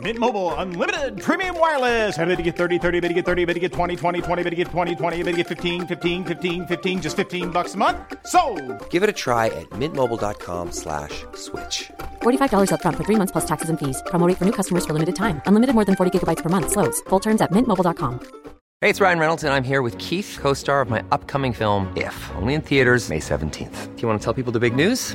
Mint Mobile unlimited premium wireless. Ready to get 30, 30, bit to get 30, bit to get 20, 20, 20, bit to get 20, 20, bit to get 15, 15, 15, 15 just 15 bucks a month. So, Give it a try at mintmobile.com slash switch. $45 upfront for three months plus taxes and fees. Promo for new customers for limited time. Unlimited more than 40 gigabytes per month. Slows. Full terms at mintmobile.com. Hey, it's Ryan Reynolds, and I'm here with Keith, co-star of my upcoming film, If, only in theaters May 17th. Do you want to tell people the big news?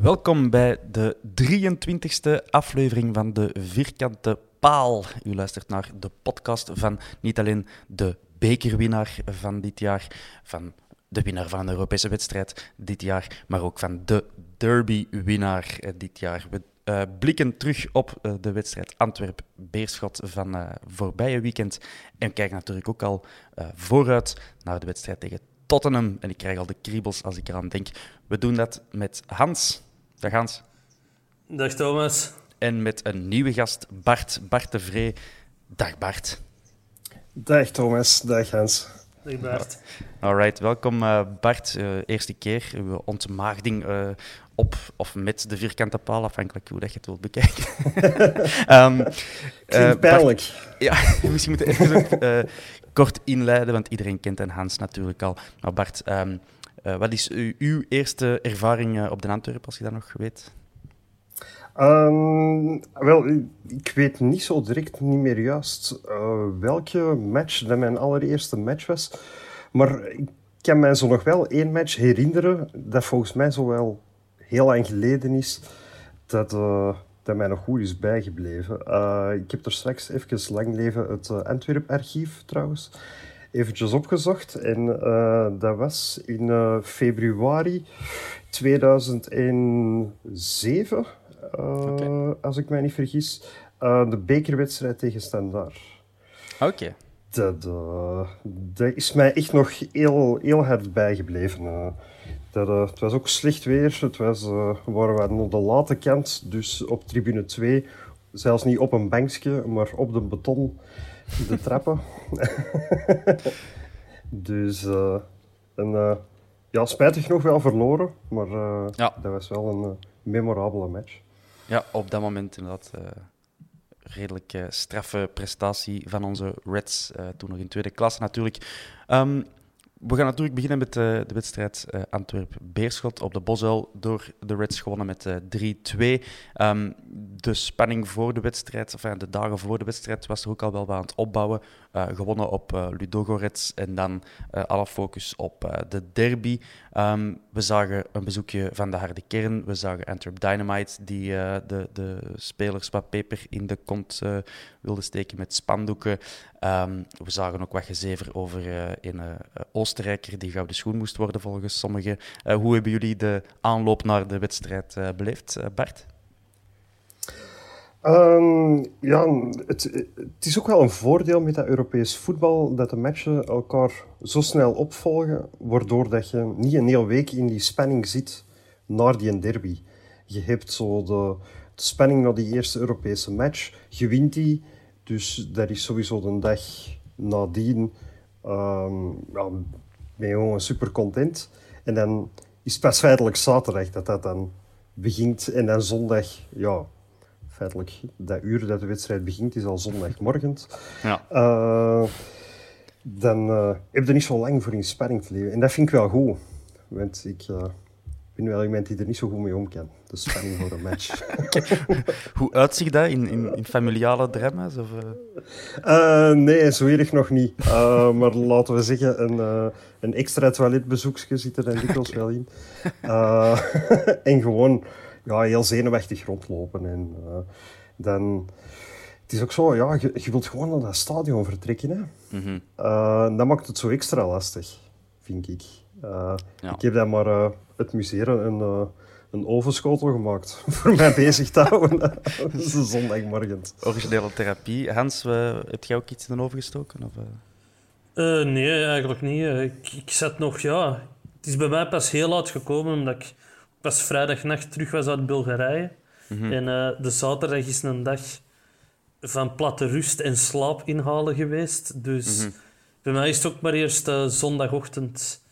Welkom bij de 23e aflevering van de Vierkante Paal. U luistert naar de podcast van niet alleen de bekerwinnaar van dit jaar, van de winnaar van een Europese wedstrijd dit jaar, maar ook van de derby-winnaar eh, dit jaar. We eh, blikken terug op eh, de wedstrijd Antwerp-Beerschot van eh, voorbije weekend en kijken natuurlijk ook al vooruit naar de wedstrijd tegen Tottenham. En ik krijg al de kriebels als ik eraan denk. We doen dat met Hans. Dag Hans. Dag Thomas. En met een nieuwe gast, Bart, Bart de Vree. Dag Bart. Dag Thomas, dag Hans. Dag Bart. Alright, welkom eh, Bart. Eh, eerste keer uw ontmaagding eh, op of met de vierkante paal, afhankelijk hoe dat je het wilt bekijken. Ehm, eh, Klinkt pijnlijk. Ja, misschien moeten we even eh, kort inleiden, want iedereen kent en Hans natuurlijk al. Maar Bart, ehm, eh, wat is u- uw eerste ervaring eh, op de Antwerpen, als je dat nog weet? Ehm, wel, ik weet niet zo direct niet meer juist eh, welke match dat mijn allereerste match was. Maar ik kan mij zo nog wel één match herinneren dat volgens mij zo wel heel lang geleden is. Dat, dat mij nog goed is bijgebleven. Ik heb er straks even lang leven het Antwerp-archief trouwens eventjes opgezocht. En eh, dat was in eh, februari 2007, eh, als ik mij niet vergis. de bekerwedstrijd tegen Standaard. Oké. Dat, dat is mij echt nog heel, heel hard bijgebleven. dat, het was ook slecht weer. Het was, eh, we waren aan de late kant, dus op tribune 2. Zelfs niet op een bankje, maar op de beton, de trappen. dus, eh, en, eh, ja, spijtig genoeg wel verloren, maar eh, Ja. dat was wel een memorabele match. Ja, op dat moment inderdaad redelijk straffe prestatie van onze Reds, toen nog in tweede klasse natuurlijk. Ehm, we gaan natuurlijk beginnen met eh, de wedstrijd eh, Antwerp-Beerschot op de Bosuil door de Reds gewonnen met eh 3-2. Ehm, de spanning voor de wedstrijd, enfin, de dagen voor de wedstrijd, was er ook al wel aan het opbouwen. Eh, gewonnen op eh Ludogorets en dan eh, alle focus op eh, de derby. Ehm, we zagen een bezoekje van de harde kern. We zagen Antwerp Dynamite, die eh, de, de spelers wat peper in de kont eh, wilde steken met spandoeken. Ehm, we zagen ook wat gezever over eh, een eh, Oostenrijker die gouden schoen moest worden, volgens sommigen. Eh, hoe hebben jullie de aanloop naar de wedstrijd eh, beleefd, eh, Bart? Ehm, ja, het, het is ook wel een voordeel met dat Europees voetbal dat de matchen elkaar zo snel opvolgen, waardoor dat je niet een hele week in die spanning zit naar die derby. Je hebt zo de, de spanning naar die eerste Europese match, je wint die, dus dat is sowieso de dag nadien. ja, ben je gewoon super content. En dan is het pas feitelijk zaterdag dat dat dan begint en dan zondag, ja, feitelijk dat uur dat de wedstrijd begint is al zondagmorgen. Ja. Uh, dan uh, heb je niet zo lang voor in spanning te leven. En dat vind ik wel goed. Want ik uh, ben wel iemand die er niet zo goed mee om kan. De spanning voor een match. hoe uitziet dat in, in, in familiale drama's? Of, uh... nee, zo erg nog niet. maar laten we zeggen, een, een extra toiletbezoekje zit er dan dikwijls wel in. en gewoon ja, heel zenuwachtig rondlopen. En dan het is ook zo, ja, je, je wilt gewoon naar dat stadion vertrekken. Hè. Mm dat maakt het zo extra lastig, vind ik. Ja. Ik heb dan maar het museum een, een ovenschotel gemaakt voor mij bezig te houden. dat is een zondagmorgen. Originele therapie. Hans, heb jij ook iets in de oven gestoken? Of, nee, eigenlijk niet. Ik, ik zat nog, ja... Het is bij mij pas heel laat gekomen, omdat ik pas vrijdagnacht terug was uit Bulgarije. Mm -hmm. En de zaterdag is een dag van platte rust en slaap inhalen geweest. Dus mm -hmm. bij mij is het ook maar eerst uh, zondagochtend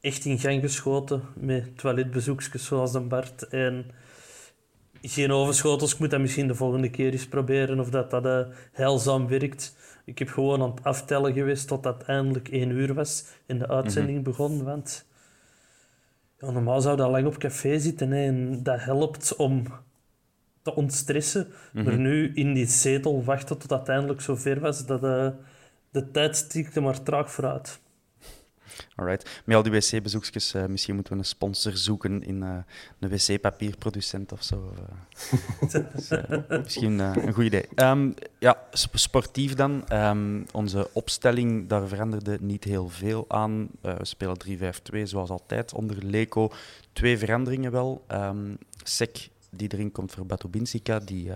echt in gang geschoten met toiletbezoekjes zoals een Bart. En geen overschotels. Ik moet dat misschien de volgende keer eens proberen of dat, dat uh, heilzaam werkt. Ik heb gewoon aan het aftellen geweest tot dat eindelijk één uur was en de uitzending mm -hmm. begon. Want ja, normaal zou dat lang op café zitten hè, en dat helpt om te ontstressen. Mm -hmm. Maar nu in die zetel wachten tot het uiteindelijk zover was, dat uh, de tijd stikte maar traag vooruit. Alright. Met al die wc-bezoekjes, uh, misschien moeten we een sponsor zoeken in uh, een wc-papierproducent of zo. dus, misschien een goed idee. Um, ja, sportief dan. Um, onze opstelling, daar veranderde niet heel veel aan. we spelen 3-5-2 zoals altijd onder Leco. Twee veranderingen wel. Um, Sek die erin komt voor Batubinsika, die uh,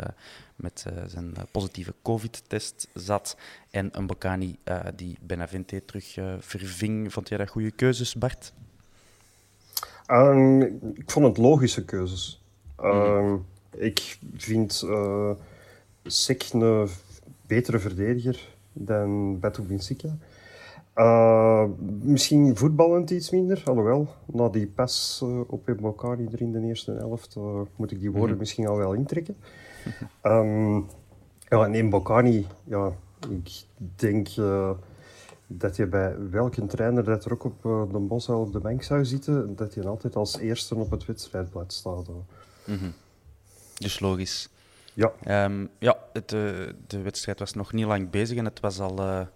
met uh, zijn positieve COVID-test zat. En een Bocani uh, die Benavente terug verving. Vond jij dat goede keuzes, Bart? Um, ik vond het logische keuzes. Mm. ik vind Sek een betere verdediger dan Batubinsika. Uh, misschien voetballend iets minder, alhoewel. Na die pas uh, op Mbokani er in de eerste helft uh, moet ik die woorden mm -hmm. misschien al wel intrekken. Um, ja, en Mbokani, ja, ik denk dat je bij welke trainer dat er ook op de bos of de bank zou zitten, dat je altijd als eerste op het wedstrijdblad staat. Mm -hmm. Dus logisch. Ja. Um, ja, het, de wedstrijd was nog niet lang bezig en het was al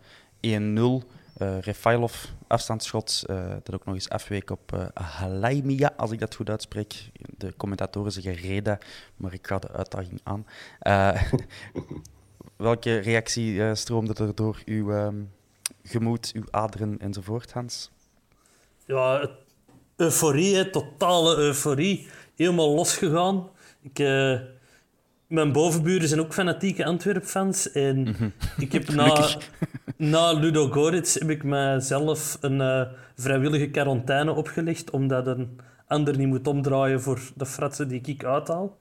1-0. Uh, Refailov, afstandsschot, uh, dat ook nog eens afweek op uh, als ik dat goed uitspreek. De commentatoren zeggen Reda, maar ik ga de uitdaging aan. welke reactie stroomde er door uw um, gemoed, uw aderen enzovoort, Hans? Ja, euforie, totale euforie. Helemaal losgegaan. Ik mijn bovenburen zijn ook fanatieke Antwerp-fans. En mm -hmm. ik heb na, na Ludo Goritz heb ik mezelf een uh, vrijwillige quarantaine opgelegd, omdat een ander niet moet omdraaien voor de fratsen die ik uithaal.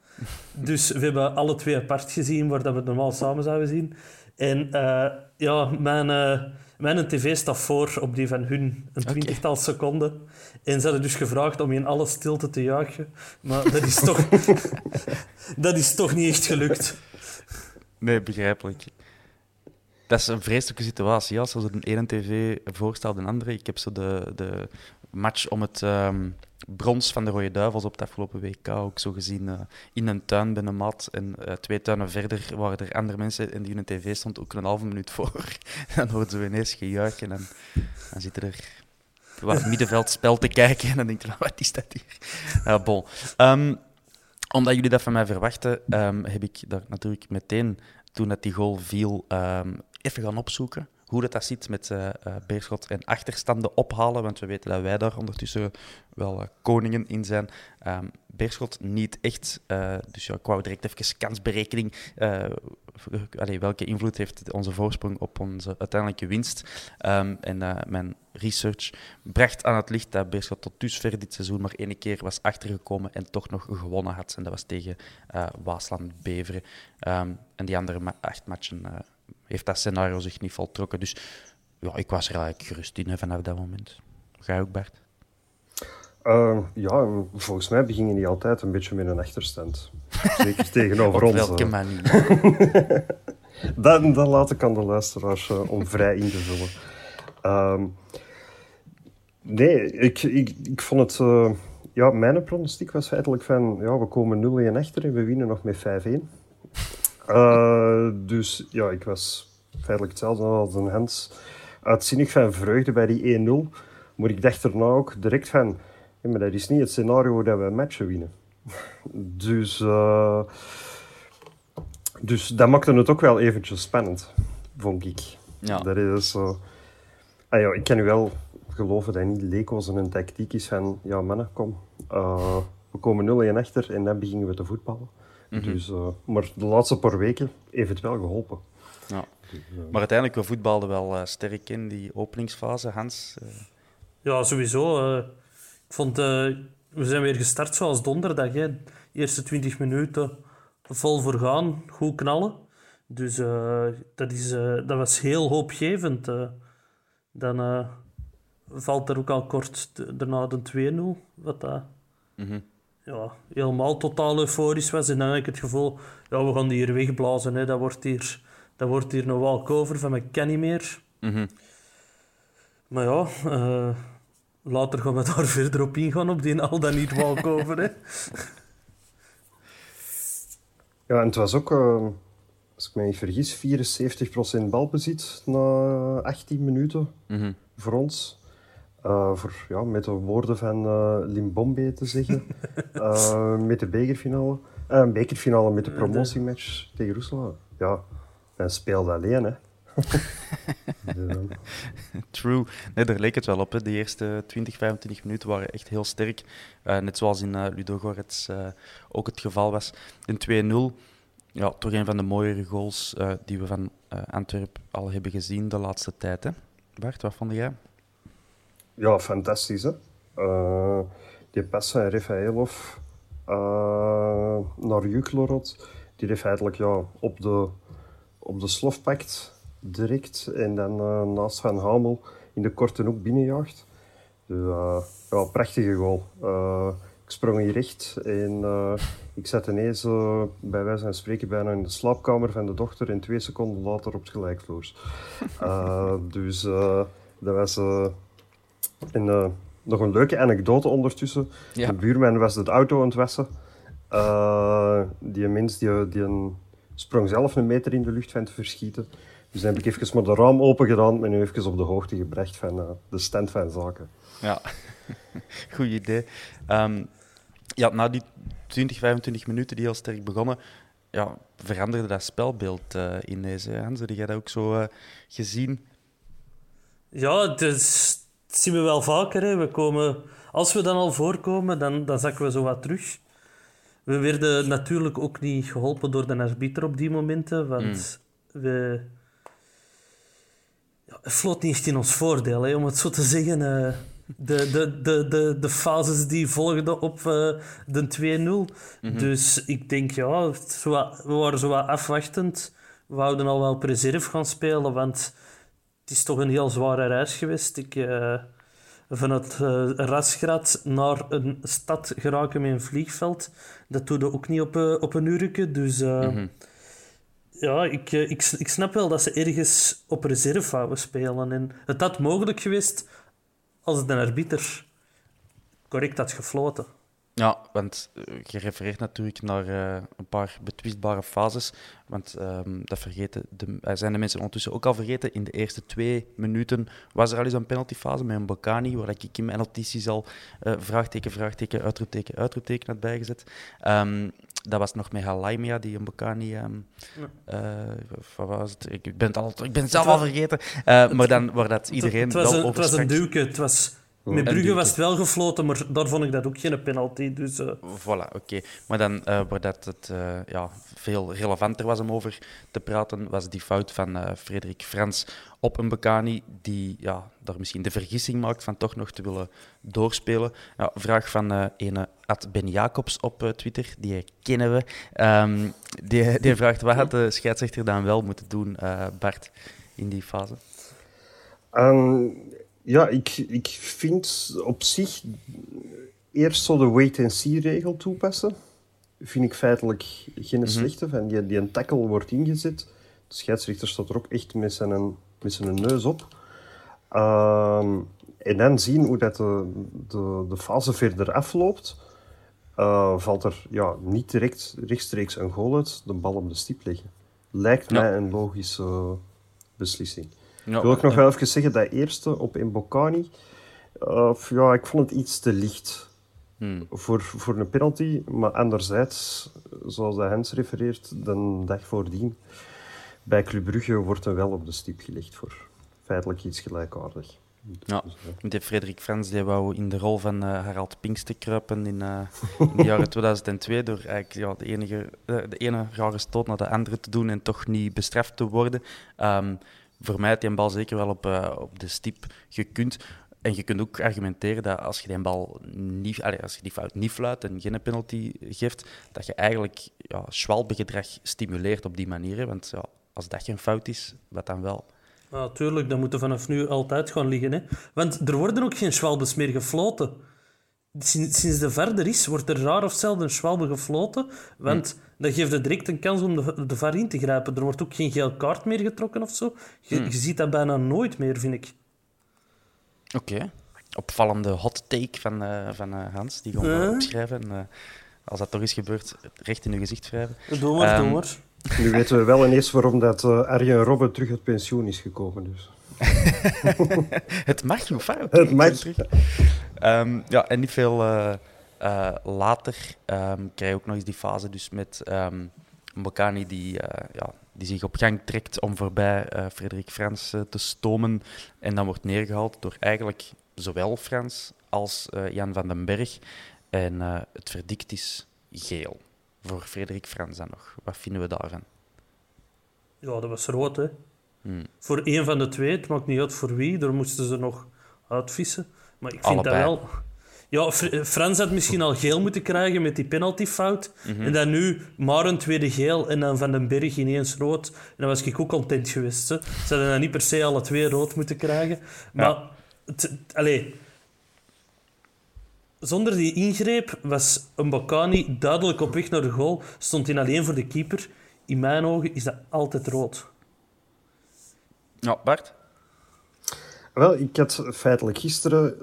Dus we hebben alle twee apart gezien, waar dat we het normaal samen zouden zien. En uh, ja, mijn, uh, mijn tv staat voor op die van hun, een twintigtal okay. seconden. En ze hadden dus gevraagd om in alle stilte te juichen. Maar dat is toch, dat is toch niet echt gelukt. Nee, begrijpelijk. Dat is een vreselijke situatie. Als er een ene tv voorstelt de andere. Ik heb zo de, de match om het um, brons van de Rode Duivels op het afgelopen WK ook zo gezien uh, in een tuin bij een mat. En uh, twee tuinen verder waren er andere mensen en die in een tv stond ook een halve minuut voor. dan hoorden ze ineens gejuichen en dan zitten er wat middenveldspel te kijken en dan denk je, wat is dat hier? Uh, bon. Um, omdat jullie dat van mij verwachten, um, heb ik daar natuurlijk meteen, toen dat die goal viel, um, even gaan opzoeken hoe dat, dat zit met uh, uh, Beerschot en achterstanden ophalen. Want we weten dat wij daar ondertussen wel uh, koningen in zijn. Um, Beerschot niet echt. dus ja, ik wou direct even kansberekening. Allee, welke invloed heeft onze voorsprong op onze uiteindelijke winst? Um, en mijn research bracht aan het licht dat Beerschot tot dusver dit seizoen maar één keer was achtergekomen en toch nog gewonnen had. En dat was tegen Waasland-Beveren. Um, en die andere acht matchen heeft dat scenario zich niet voltrokken. Dus ja, ik was er eigenlijk gerust in vanaf dat moment. Ga je ook, Bart? Uh, ja, volgens mij beginnen die altijd een beetje met een achterstand. Zeker tegenover Op ons. welke eh. manier? dat, dat laat ik aan de luisteraars uh, om vrij in te vullen. Um, nee, ik, ik, ik vond het... Uh, ja, mijn pronostiek was feitelijk van... Ja, we komen 0-1 achter en we winnen nog met 5-1. Uh, dus ja, ik was feitelijk hetzelfde als een Hans. Uitzinnig van vreugde bij die 1-0. Maar ik dacht erna ook direct van... Maar dat is niet het scenario dat we matchen winnen. dus... Uh, dus dat maakte het ook wel eventjes spannend, vond ik. Ja. Dat is zo... Ah, ja, ik kan u wel geloven dat niet Leco's een tactiek is van... Ja, mannen, kom. We komen 0-1 achter en dan beginnen we te voetballen. Mm -hmm. dus, uh, maar de laatste paar weken heeft het wel geholpen. Ja. Maar uiteindelijk, we voetbalden wel uh, sterk in die openingsfase, Hans. Uh... Ja, sowieso. ik vond, we zijn weer gestart zoals donderdag. Hè. De eerste 20 minuten vol voor gaan, goed knallen. Dus dat, is, dat was heel hoopgevend. dan valt er ook al kort daarna de 2-0. Wat dat mm -hmm. Ja, helemaal totaal euforisch was. En dan heb ik het gevoel, ja, we gaan die hier wegblazen. Hè. Dat, wordt hier, dat wordt hier een walkover van, ik ken niet meer. Mm -hmm. Maar ja, uh, later gaan we daar verder op ingaan, op die al dan niet walkover. hè. Ja, en het was ook, uh, als ik me niet vergis, 74% balbezit na 18 minuten mm -hmm. voor ons. Uh, voor, ja, met de woorden van uh, Limbombe te zeggen. uh, met de bekerfinale. een bekerfinale met de promotiematch tegen Rusland. Ja, en speelde alleen, hè. de... True. Nee, daar leek het wel op. Hè. De eerste 20, 25 minuten waren echt heel sterk. net zoals in Ludogorets ook het geval was. In 2-0, ja, toch een van de mooiere goals die we van Antwerpen al hebben gezien de laatste tijd. Hè. Bart, wat vond jij? Ja, fantastisch. Hè? Uh, die pas van Refaelov uh, naar Juklorod, die heeft eigenlijk ja, op, de, op de slof pakt direct en dan uh, naast Van Hamel in de korte hoek binnenjaagt. Dus ja, prachtige goal. ik sprong hier recht en ik zat ineens bij wijze van spreken bijna in de slaapkamer van de dochter en twee seconden later op het gelijkvloers. dus dat was en uh, nog een leuke anekdote ondertussen. Ja. De buurman was de auto aan het wassen. Uh, die mens die, die een, sprong zelf een meter in de lucht van te verschieten. Dus dan heb ik even maar de raam open gedaan en nu even op de hoogte gebracht van uh, de stand van zaken. Ja, goed idee. Um, ja, na die 20, 25 minuten die al sterk begonnen, ja, veranderde dat spelbeeld uh, in deze. Hans, heb jij dat ook zo uh, gezien? Ja, het is dat zien we wel vaker. Hè. We komen, als we dan al voorkomen, dan, dan zakken we zo wat terug. We werden natuurlijk ook niet geholpen door de arbiter op die momenten, want mm. we... Ja, het floot niet echt in ons voordeel, hè, om het zo te zeggen. Uh, de, de, de, de, de fases die volgden op uh, de 2-0. Mm -hmm. Dus ik denk, ja, we waren zo wat afwachtend. We wouden al wel preserve gaan spelen, want het is toch een heel zware reis geweest. Ik, uh, van het uh, Rasgrad naar een stad geraken met een vliegveld, dat doe je ook niet op, uh, op een uurtje. Dus mm -hmm. ja, ik, ik, ik snap wel dat ze ergens op reserve spelen. En het had mogelijk geweest als de arbiter correct had gefloten. Ja, want je refereert natuurlijk naar uh, een paar betwistbare fases. Want um, dat vergeten de, uh, zijn de mensen ondertussen ook al vergeten. In de eerste twee minuten was er al eens een penaltyfase met een Bocani, waar ik in mijn notities al uh, vraagteken, vraagteken, uitroepteken, uitroepteken had bijgezet. Um, dat was nog met Halaimia, die een Bocani... Um, ja. was het? Ik ben het, al, ik ben het zelf al vergeten. maar dan waar dat iedereen het, was wel een, Het was een duwke, het was... Met Brugge was het wel gefloten, maar daar vond ik dat ook geen penalty. Dus, uh... Voilà, oké. Okay. Maar dan, uh, waar dat het uh, ja, veel relevanter was om over te praten, was die fout van Frederik Frans op een Bekani, die ja, daar misschien de vergissing maakt van toch nog te willen doorspelen. Nou, vraag van ene Ad Ben Jacobs op Twitter, die kennen we. Um, die, die vraagt, wat had de scheidsrechter dan wel moeten doen, Bart, in die fase? Um... Ja, ik, ik vind op zich eerst zo de wait-and-see-regel toepassen. Vind ik feitelijk geen slechte. Van die, die een tackle wordt ingezet. De scheidsrechter staat er ook echt met zijn, met zijn neus op. Ehm, en dan zien hoe dat de, de, de fase verder afloopt. Eh, valt er ja, niet direct rechtstreeks een goal uit, de bal op de stip leggen. Lijkt Ja. mij een logische beslissing. Ja, Wil ik nog wel even zeggen, dat eerste op Mbokani, eh, ja, ik vond het iets te licht hmm. voor, voor een penalty. Maar anderzijds, zoals de Hens refereert, de dag voordien, bij Club Brugge wordt er wel op de stip gelegd voor feitelijk iets gelijkaardig. Ja, Dus, eh, Frederik Frans die wou in de rol van eh, Harald Pinkster kruipen in, eh, in de jaren 2002 door eigenlijk ja, de, enige, de ene rare stoot naar de andere te doen en toch niet bestraft te worden. Ehm, voor mij had die bal zeker wel op, eh, op de stip gekund. En je kunt ook argumenteren dat als je die bal niet, allee, als je die fout niet fluit en geen penalty geeft, dat je eigenlijk ja, schwalbegedrag stimuleert op die manier. hè. Want ja, als dat geen fout is, wat dan wel? Ja, tuurlijk, dat moet er vanaf nu altijd gaan liggen. Hè. Want er worden ook geen schwalbes meer gefloten. Sinds, sinds de verder is, wordt er raar of zelden een schwalbe gefloten. Want dat geeft het direct een kans om de, de VAR in te grijpen. Er wordt ook geen geel kaart meer getrokken of zo. Je, je ziet dat bijna nooit meer, vind ik. Oké. Opvallende hot take van, eh, van eh, Hans, die gewoon Eh? opschrijven. En, eh, als dat toch is gebeurd, recht in uw gezicht wrijven. Doe maar, Ehm, doe maar. Nu weten we wel ineens waarom dat eh, Arjen Robben terug uit pensioen is gekomen. Dus. Het mag, hoe fout. Het mag. Ehm, ja, en niet veel eh, later ehm, krijg je ook nog eens die fase dus met ehm Mbokani die, eh, ja, die zich op gang trekt om voorbij eh, Frederik Frans te stomen. En dan wordt neergehaald door eigenlijk zowel Frans als Jan van den Berg. En het verdict is geel voor Frederik Frans dan nog. Wat vinden we daarvan? Ja, dat was rood, hè. Hmm. Voor één van de twee, het maakt niet uit voor wie, daar moesten ze nog uitvissen. Maar ik vind Allebei. dat wel... Ja, Fr- Frans had misschien al geel moeten krijgen met die penaltyfout. Mhm. En dan nu maar een tweede geel en dan Van den Berg ineens rood. En dan was ik ook content geweest. Hè. Ze hadden dan niet per se alle twee rood moeten krijgen. Maar, allee... Zonder die ingreep was Mbakani duidelijk op weg naar de goal. Stond hij alleen voor de keeper. In mijn ogen is dat altijd rood. Ja, Bart? Wel, ik had feitelijk gisteren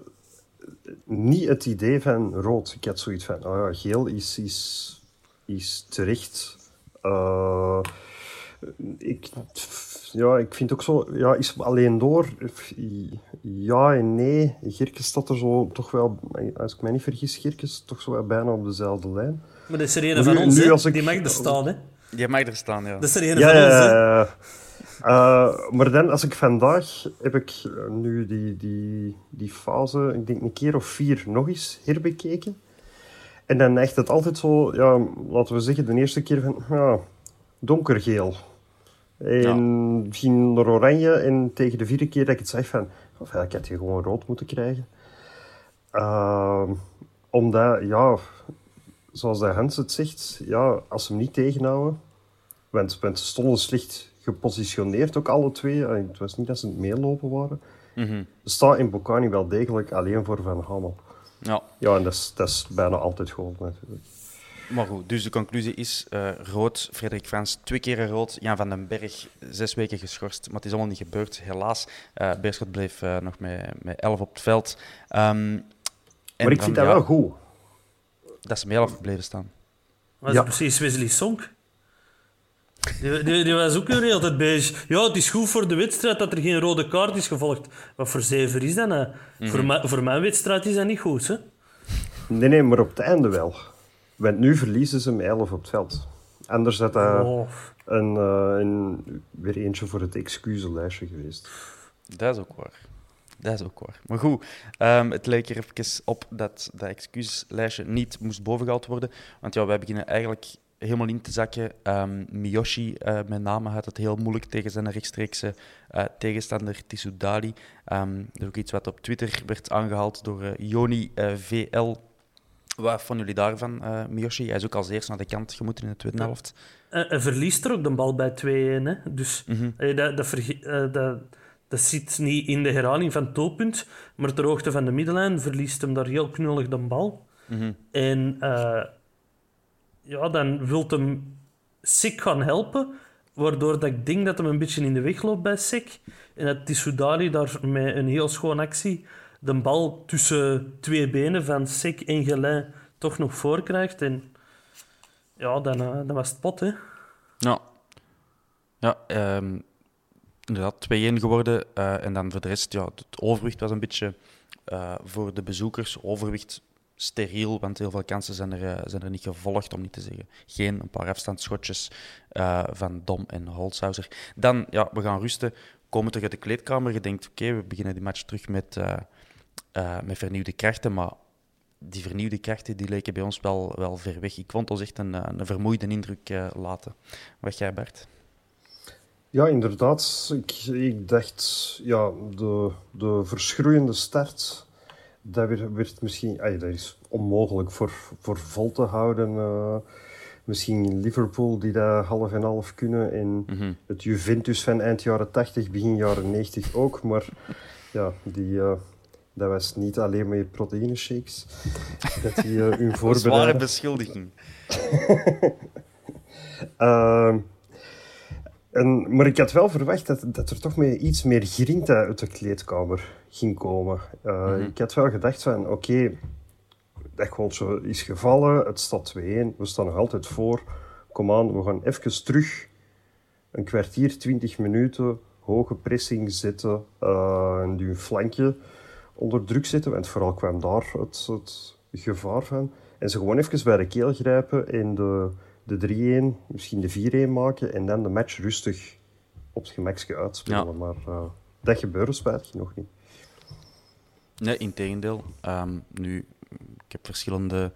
niet het idee van rood. Ik had zoiets van, oh ja, geel is, is, is terecht. Eh, ik, ja, ik vind ook zo, ja, is alleen door. Ja en nee. Gerkes staat er zo toch wel, als ik mij niet vergis, Gerkes toch zo wel bijna op dezelfde lijn. Maar dat is er een van ons, nu als ik- die mag er staan. Hè. Je mag er staan, ja. Dat is er een Ja, van ja, ons. Hè. Ja, ja. Eh, maar dan, als ik vandaag heb ik eh, nu die, die, die fase, ik denk een keer of vier nog eens herbekeken. En dan echt het altijd zo, ja, laten we zeggen, de eerste keer van, ja, donkergeel. En ging naar oranje en tegen de vierde keer dat ik het zeg van, of ja, ik had je gewoon rood moeten krijgen. Ehm, omdat, ja, zoals de Hans het zegt, ja, als ze hem niet tegenhouden, want, want ze stonden slecht gepositioneerd, ook alle twee. Eh, Het was niet dat ze het meelopen waren. Mhm. Staat in Bocani wel degelijk alleen voor Van Hamel. Ja. Ja, en dat is, dat is bijna altijd goed natuurlijk. Maar goed, dus de conclusie is eh, rood. Frederik Frans twee keer rood. Jan van den Berg zes weken geschorst. Maar het is allemaal niet gebeurd, helaas. Eh Beerschot bleef eh, nog met, met elf op het veld. Ehm, en Maar ik dan, vind dat wel goed. Dat ze met elf bleven staan. Was Ja. precies Wesley Sonk. Die, die, die was ook weer heel tijd bezig. Ja, het is goed voor de wedstrijd dat er geen rode kaart is gevolgd. Wat voor zever is dat nou? Voor, mijn- voor mijn wedstrijd is dat niet goed, hè? Nee, nee, maar op het einde wel. Want nu verliezen ze met 11 op het veld. Anders had dat Oh. een, eh, een, weer eentje voor het excuuslijstje geweest. Dat is ook waar. Dat is ook waar. Maar goed, ehm, het leek er even op dat dat excuuslijstje niet moest bovengehaald worden. Want ja, wij beginnen eigenlijk helemaal in te zakken. Ehm, Miyoshi eh, met name had het heel moeilijk tegen zijn rechtstreekse eh, tegenstander Tissoudali. Ehm dat is ook iets wat op Twitter werd aangehaald door eh, Joni VL. Wat vonden jullie daarvan, Miyoshi? Hij is ook als eerste naar de kant gemoeten in de tweede helft. En, en verliest er ook de bal bij 2-1. Hè? Dus Mhm. dat, dat, dat, dat zit niet in de herhaling van het doelpunt, maar ter hoogte van de middenlijn verliest hem daar heel knullig de bal. En uh, ja, dan wilt hem Sik gaan helpen, waardoor dat ik denk dat hem een beetje in de weg loopt bij Sik. En dat Tissoudali daar met een heel schoon actie de bal tussen twee benen van Sik en Gelin toch nog voor krijgt. En ja, dan, uh, dan was het pot, hè. Ja. Ja, um, inderdaad 2-1 geworden. Uh, en dan voor de rest, ja, het overwicht was een beetje uh, voor de bezoekers. Overwicht steriel, want heel veel kansen zijn er, uh, zijn er niet gevolgd, om niet te zeggen. Geen een paar afstandsschotjes van Dom en Holzhauser. Dan, ja, we gaan rusten, komen terug uit de kleedkamer. Je denkt, oké, we beginnen die match terug met, met vernieuwde krachten, maar die vernieuwde krachten die leken bij ons wel, wel ver weg. Ik vond ons echt een, een vermoeide indruk laten. Wat jij, Bert? Ja, inderdaad. Ik, ik dacht, ja, de, de verschroeiende start, dat werd, werd misschien, ay, dat is onmogelijk voor, voor vol te houden. Uh, misschien Liverpool die dat half en half kunnen en mm -hmm. het Juventus van eind jaren 80, begin jaren 90 ook. Maar ja, die, uh, dat was niet alleen maar proteïne shakes dat die uh, hun voorbereiden. Zware beschuldiging. uh, en, maar ik had wel verwacht dat, dat er toch mee iets meer grinta uit de kleedkamer ging komen. Uh, mm -hmm. Ik had wel gedacht van, oké, okay, dat goaltje is gevallen, het staat 2-1, we staan nog altijd voor. Kom aan, we gaan even terug, een kwartier, twintig minuten, hoge pressing zetten uh, en die flankje onder druk zetten. Want vooral kwam daar het, het gevaar van. En ze gewoon even bij de keel grijpen en de de 3-1, misschien de 4-1 maken en dan de match rustig op het gemakje uitspelen. Ja. Maar uh, dat gebeurde spijtig nog niet. Nee, in tegendeel. Um, nu, ik heb verschillende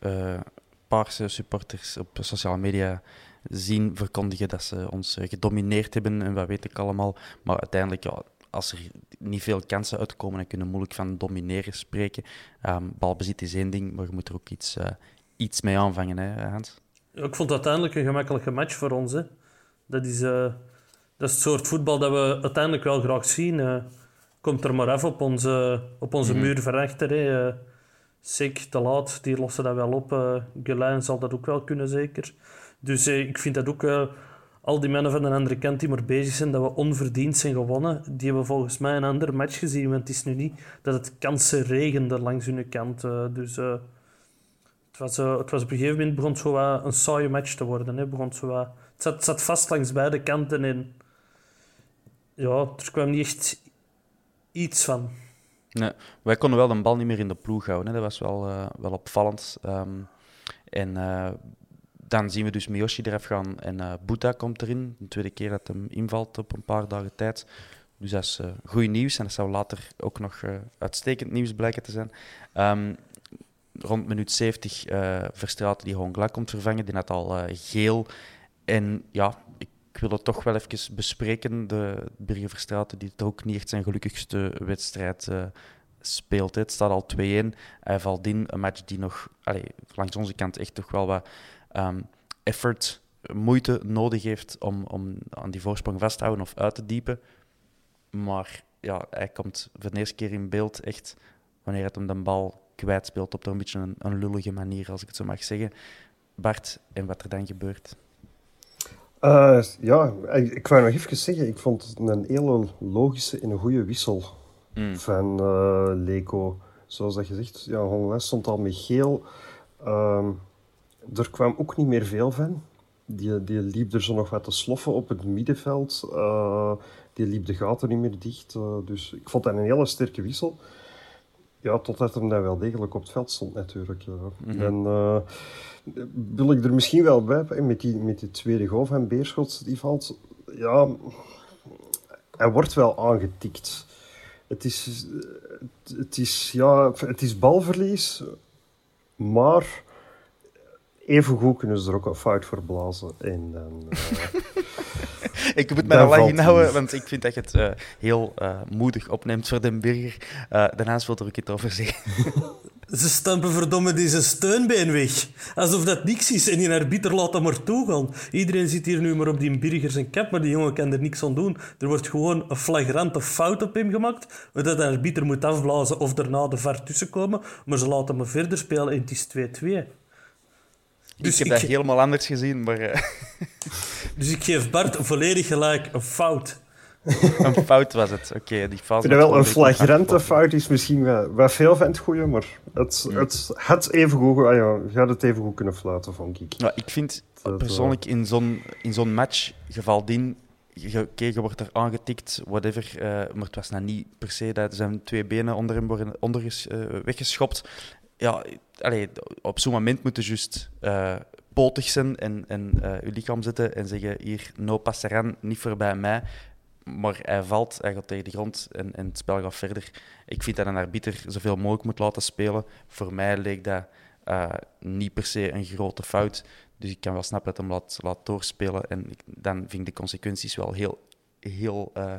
uh, paarse supporters op sociale media zien verkondigen dat ze ons gedomineerd hebben en wat weet ik allemaal. Maar uiteindelijk, ja, als er niet veel kansen uitkomen, dan kunnen we moeilijk van domineren spreken. Um, balbezit is één ding, maar je moet er ook iets, uh, iets mee aanvangen, hè, Hans? Ik vond het uiteindelijk een gemakkelijke match voor ons. Dat, is, dat is het soort voetbal dat we uiteindelijk wel graag zien. Komt er maar even op onze, op onze mm -hmm. muur verachter. Hè. Uh, Sik, te laat, die lossen dat wel op. Uh, Gelijn zal dat ook wel kunnen, zeker. Dus ik vind dat ook... al die mannen van de andere kant die maar bezig zijn, dat we onverdiend zijn gewonnen, die hebben volgens mij een andere match gezien. Want het is nu niet dat het kansen regende langs hun kant. dus... Het was, het was op een gegeven moment begon zo wat een saaie match te worden. Hè. Begon zo wat, het, zat, het zat vast langs beide kanten en ja, er kwam niet echt iets van. Wij konden wel de bal niet meer in de ploeg houden. Hè. Dat was wel, uh, wel opvallend. Um, en uh, dan zien we dus Miyoshi eraf gaan en uh, Boeta komt erin. De tweede keer dat hem invalt op een paar dagen tijd. Dus dat is goed nieuws en dat zou later ook nog uitstekend nieuws blijken te zijn. Um, rond minuut 70 uh, Verstraten die gewoon glak komt vervangen. Die had al geel. En ja, ik wil het toch wel even bespreken. De Birger Verstraten die het ook niet echt zijn gelukkigste wedstrijd uh, speelt. Het staat al 2-1. Hij valt in. Een match die nog allez, langs onze kant echt toch wel wat um, effort, moeite nodig heeft om, om aan die voorsprong vast te houden of uit te diepen. Maar ja, hij komt voor de eerste keer in beeld echt wanneer het om de bal kwijtspeelt op een beetje een, een, lullige manier, als ik het zo mag zeggen. Bart, en wat er dan gebeurt? Uh, ja, ik wou nog even zeggen, ik vond het een hele logische en een goede wissel mm. van uh, Leko. Zoals dat je zegt, ja, stond al met geel. Uh, er kwam ook niet meer veel van. Die, die liep er zo nog wat te sloffen op het middenveld. Uh, die liep de gaten niet meer dicht. dus ik vond dat een hele sterke wissel. Ja, totdat hem dan wel degelijk op het veld stond natuurlijk. Ja. Mm -hmm. En uh, wil ik er misschien wel bij met die, met die tweede goal van Beerschot die valt. Ja, hij wordt wel aangetikt. Het is, het is, ja, het is balverlies, maar even goed kunnen ze er ook een fout voor blazen. En dan, uh, ik moet me al lang inhouden, want ik vind dat je het uh, heel uh, moedig opneemt voor Den Burger. Uh, daarnaast wil er ook iets over zeggen. Ze stampen verdomme deze steunbeen weg. Alsof dat niks is en die arbiter laat hem maar toegaan. Iedereen zit hier nu maar op die burger zijn kap, maar die jongen kan er niks aan doen. Er wordt gewoon een flagrante fout op hem gemaakt, dat de arbiter moet afblazen of daarna de VAR tussenkomen. Maar ze laten hem verder spelen en het is 2-2. Dus ik heb dat helemaal anders gezien, maar... Uh... Dus ik geef Bart volledig gelijk een fout. een fout was het. Oké, die fout. Ik vind wel een flagrante fout is misschien wel, wel veel van het goede, maar het, het had even goed, ah ja, gaat het even goed kunnen fluiten, vond ik. Ja, ik vind persoonlijk in zo'n in zo'n match, geval dien, je, je wordt er aangetikt, whatever, uh, maar het was nou niet per se dat zijn twee benen onder hem worden onder, uh, weggeschopt. Ja, allee, op zo'n moment moeten juist uh, potig zijn en, en je lichaam zetten en zeggen hier, no passeran, niet voorbij mij maar hij valt, hij gaat tegen de grond en, en het spel gaat verder. Ik vind dat een arbiter zoveel mogelijk moet laten spelen. Voor mij leek dat uh, niet per se een grote fout. Dus ik kan wel snappen dat hem laat, laat doorspelen. En ik, dan vind ik de consequenties wel heel, heel uh,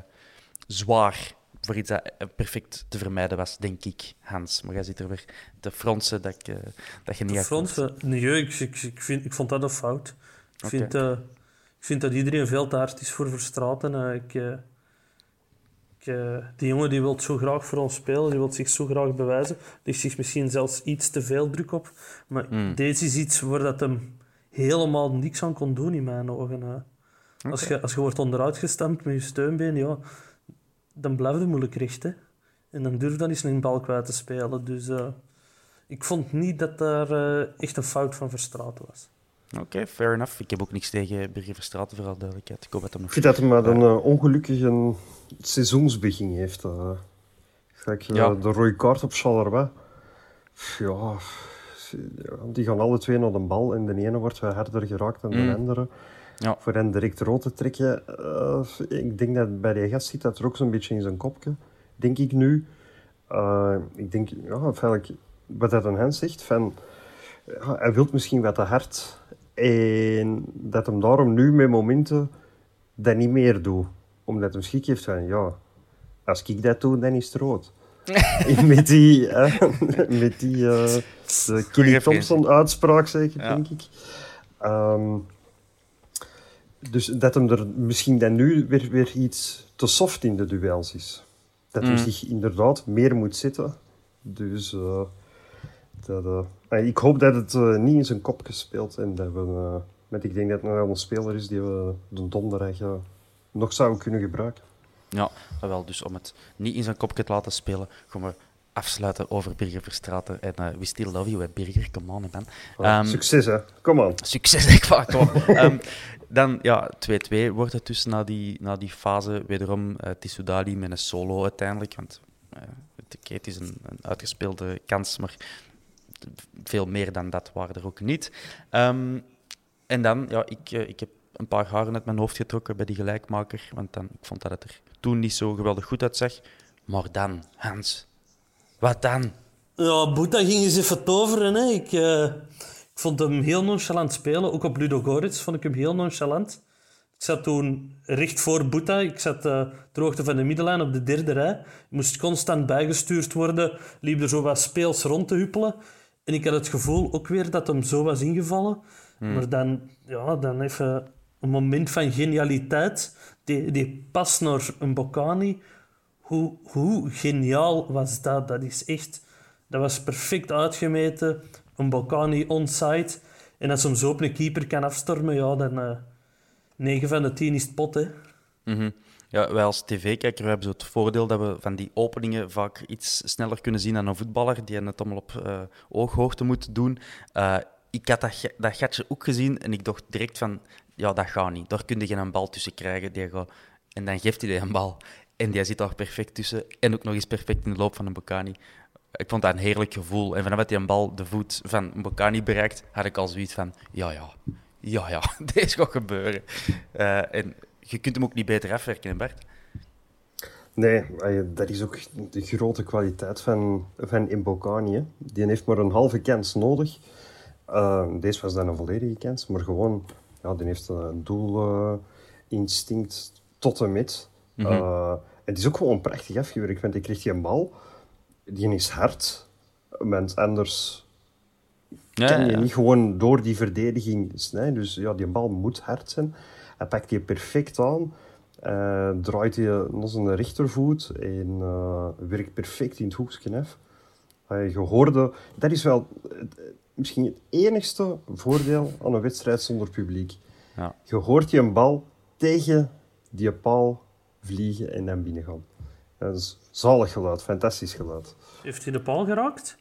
zwaar voor iets dat perfect te vermijden was, denk ik, Hans. Maar jij zit er weer te fronsen dat, ik, uh, dat je niet... Te fronsen? Nee, ik, ik, ik, vind, ik vond dat een fout. Ik okay. vind ik vind dat iedereen veel te hard is voor Verstraten. Uh, ik, ik, die jongen die wil zo graag voor ons spelen, die wil zich zo graag bewijzen. Ligt zich misschien zelfs iets te veel druk op. Maar mm. deze is iets waar dat hem helemaal niks aan kon doen in mijn ogen. Okay. Als, je, als je wordt onderuit gestampt met je steunbeen, ja, dan blijft het moeilijk recht. Hè? En dan durf dan eens een bal kwijt te spelen. Dus ik vond niet dat daar echt een fout van Verstraten was. Oké, okay, fair enough. Ik heb ook niks tegen Birger Verstraten, voor alle duidelijkheid. Ik hoop dat hem nog... Ik vind dat hij maar een uh, ongelukkig een seizoensbegin heeft. Uh, kijk, ja. de rode kaart op Charleroi. Ja, die gaan alle twee naar de bal en de ene wordt wel harder geraakt dan de mm. andere. Ja. Voor hen direct rood te trekken. Uh, ik denk dat bij die gast zit dat er ook zo'n beetje in zijn kopje. Denk ik nu. ik denk, ja, eigenlijk, wat dat aan hen zegt, van... Ja, hij wil misschien wat te hard en dat hem daarom nu met momenten dat niet meer doet. Omdat hij schik heeft van, ja, als ik dat doe, dan is het rood. met die, uh, met die uh, Thompson-uitspraak zeker, denk ik. Um, dus dat hem er misschien dan nu weer, weer iets te soft in de duels is. Dat hij mm. zich inderdaad meer moet zitten. Dus... Uh, dat, uh, ik hoop dat het uh, niet in zijn kop gespeeld en dat we, met, ik denk dat het nog een speler is die we de donderdag nog zouden kunnen gebruiken. Ja, wel. Dus om het niet in zijn kopje te laten spelen, gaan we afsluiten over Birger Verstraten. En uh, we still love you, hè, Birger. Come on, man. Um, succes, hè. Kom on. Succes, ik kom um, Dan, ja, 2-2 wordt het dus na die, na die fase. Wederom uh, Tissoudali met een solo uiteindelijk. Want uh, het is een, een uitgespeelde kans, maar veel meer dan dat waren er ook niet. Um, en dan, ja, ik, ik heb een paar haren uit mijn hoofd getrokken bij die gelijkmaker, want dan, ik vond dat het er toen niet zo geweldig goed uitzag. Maar dan, Hans, wat dan? Ja, Boeta ging eens even toveren. Hè. Ik, uh, ik vond hem heel nonchalant spelen. Ook op Ludo Goritz vond ik hem heel nonchalant. Ik zat toen recht voor Boeta. Ik zat uh, ter hoogte van de middenlijn op de derde rij. Ik moest constant bijgestuurd worden. Liep er zo wat speels rond te huppelen. En ik had het gevoel ook weer dat hem zo was ingevallen. Hmm. Maar dan, ja, dan even een moment van genialiteit. Die, die pas naar een Bocani. Hoe, hoe geniaal was dat? Dat is echt... Dat was perfect uitgemeten. Een Bocani onside. En als hem zo op een keeper kan afstormen, ja, dan... Uh, eh, 9 van de 10 is het pot, hè. Mm ja, wij als tv-kijker hebben zo het voordeel dat we van die openingen vaak iets sneller kunnen zien dan een voetballer die het allemaal op uh, ooghoogte moet doen. Uh, ik had dat, dat gatje ook gezien en ik dacht direct van, ja, dat gaat niet. Daar kun je geen bal tussen krijgen. Die. En dan geeft hij die een bal en die zit daar perfect tussen. En ook nog eens perfect in de loop van een Bocani. Ik vond dat een heerlijk gevoel. En vanaf dat hij een bal de voet van Bocani bereikt, had ik al zoiets van, ja, ja, ja, ja, dit gaat gebeuren. Uh, en je kunt hem ook niet beter afwerken, Bert. Nee, dat is ook de grote kwaliteit van, van Imbokani. Die heeft maar een halve kans nodig. Uh, deze was dan een volledige kans, maar gewoon, ja, die heeft een doelinstinct tot en met. Mm -hmm. het is ook gewoon prachtig afgewerkt, want ik kreeg die een bal, die is hard. Want anders Ja, kan je ja. niet gewoon door die verdediging snijden. Dus ja, die bal moet hard zijn. Hij pakt die perfect aan. eh, draait hij naar zijn rechtervoet en eh, werkt perfect in het hoekje af. Eh, je hoorde... Dat is wel misschien het enigste voordeel aan een wedstrijd zonder publiek. Ja. Je hoort je een bal tegen die paal vliegen en dan binnengaan. Dat is zalig geluid, fantastisch geluid. Heeft hij de paal geraakt?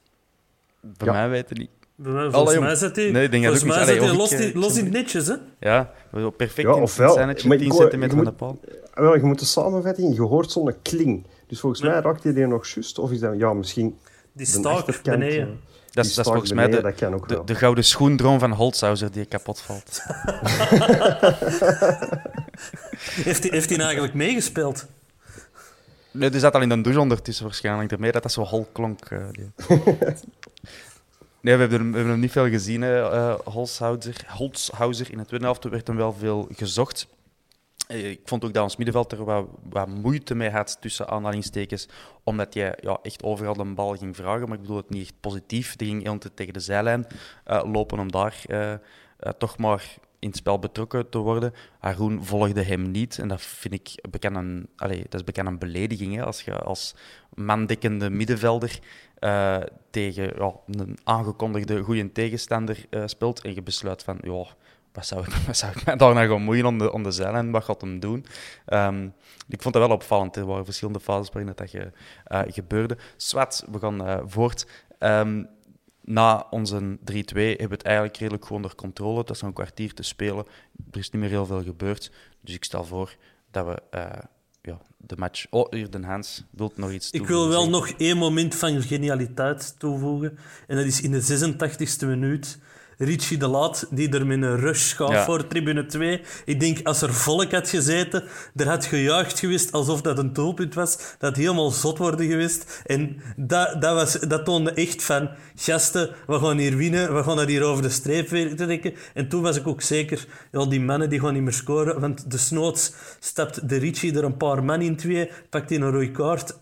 Bij Ja. mij weten niet. Bij mij- Allee, Volgens mij zet hij, Nee, ik denk dat volgens mij niet. hij los, ik, in- eh, los in het netjes, hè? Ja, perfect Ja, in ofwel, zijn netje, maar 10 ik hoor- centimeter je van de moet- paal. Wel, je moet de samenvatting, je hoort zo'n kling. Dus volgens mij raakt hij die nog juist. Of is dat, ja, misschien Die de staak beneden. Dat is, dat is volgens mij beneden, de, gouden schoendroom van Holzhauser die kapot valt. Heeft hij, heeft hij nou eigenlijk meegespeeld? Nee, die zat al in de douche ondertussen waarschijnlijk. Daarmee dat dat zo hol klonk. eh, nee, we hebben, hem- we hebben hem niet veel gezien, hè, eh, Holzhauser. Holzhauser. In de tweede helft werd hem wel veel gezocht. Eh, Ik vond ook dat ons middenveld er wat, wat moeite mee had tussen aanhalingstekens, omdat hij ja, echt overal de bal ging vragen. Maar ik bedoel het niet echt positief. Die ging heel tegen de zijlijn eh, lopen om daar eh, toch maar in het spel betrokken te worden. Haroon volgde hem niet. En dat vind ik bekend een, allee, dat is bekend een belediging. Hè, als je als mandekkende middenvelder tegen ja, een aangekondigde goede tegenstander speelt en je besluit van, ja, wat zou ik, wat zou ik mij daar nou gaan moeien om de, om de zijlijn? Wat gaat hem doen? Ehm, ik vond dat wel opvallend. Er waren verschillende fases waarin dat, dat ge- eh, gebeurde. Swat, we gaan eh, voort. Ehm, na onze 3-2 hebben we het eigenlijk redelijk gewoon onder controle. Dat is een kwartier te spelen. Er is niet meer heel veel gebeurd. Dus ik stel voor dat we eh, ja, de match... Oh, hier, Den Hans wilt nog iets Ik toevoegen, wil wel nog één moment van genialiteit toevoegen. En dat is in de 86e minuut. Richie de Laat, die er met een rush gaat Ja. voor tribune 2. Ik denk, als er volk had gezeten, er had gejuicht geweest alsof dat een doelpunt was. Dat had helemaal zot worden geweest. En dat, dat, was, dat toonde echt van, gasten, we gaan hier winnen. We gaan dat hier over de streep weer trekken. En toen was ik ook zeker, ja, die mannen die gaan niet meer scoren. Want de snoots stapt de Richie er een paar man in twee, pakt hij een rode kaart,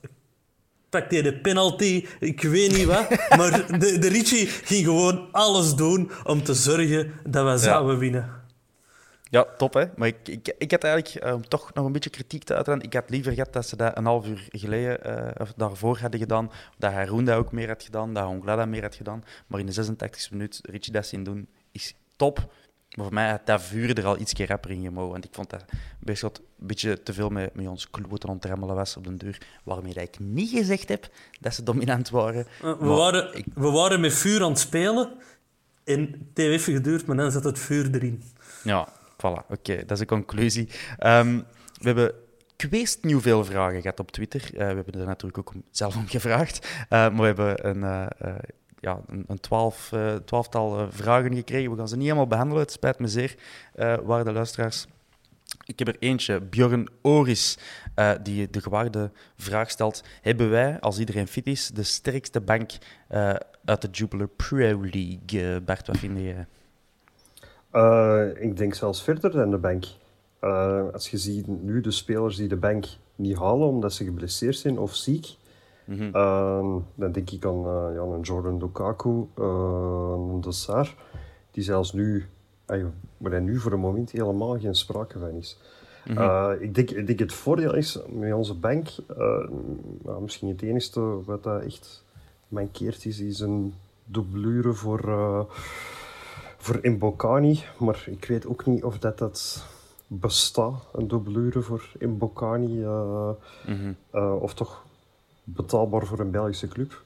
de penalty, ik weet niet wat. Maar de, de Richie ging gewoon alles doen om te zorgen dat we zouden winnen. Ja, top hè. Maar ik, ik, ik had eigenlijk eh, toch nog een beetje kritiek te uiten. Ik had liever gehad dat ze dat een half uur geleden, eh, of daarvoor hadden gedaan. Dat Haroon dat ook meer had gedaan, dat Hongla dat meer had gedaan. Maar in de 86e minuut Richie dat zien doen, is top. Maar voor mij had dat vuur er al iets rapper in gemogen. Want ik vond dat Beerschot een beetje te veel met, met ons kloten ontremmelen was op den duur. Waarmee dat ik niet gezegd heb dat ze dominant waren. Uh, We waren, ik- we waren met vuur aan het spelen. En het heeft even geduurd, maar dan zat het vuur erin. Ja, voilà. Oké, dat is de conclusie. Ehm, we hebben kweest nieuw veel vragen gehad op Twitter. Eh, we hebben er natuurlijk ook zelf om gevraagd. Eh, maar we hebben een, eh, eh, ja, een, een twaalf, eh, twaalftal eh, vragen gekregen. We gaan ze niet helemaal behandelen. Het spijt me zeer, eh waarde luisteraars. Ik heb er eentje, Bjorn Oris, die de gewaarde vraag stelt. Hebben wij, als iedereen fit is, de sterkste bank uit de Jupiler Pro League? Bart, wat vind je? Eh, ik denk zelfs verder dan de bank. Als je ziet nu de spelers die de bank niet halen omdat ze geblesseerd zijn of ziek, eh, dan denk ik aan eh, ja, een Jordan Lukaku, eh, een Dessart, die zelfs nu, waar hij nu voor een moment helemaal geen sprake van is. Eh, ik, denk, ik denk het voordeel is met onze bank, nou, misschien het enige wat dat echt mankeert is, is een doublure voor, voor Mbokani. Maar ik weet ook niet of dat, dat bestaat, een doublure voor Mbokani. eh, eh, of toch betaalbaar voor een Belgische club.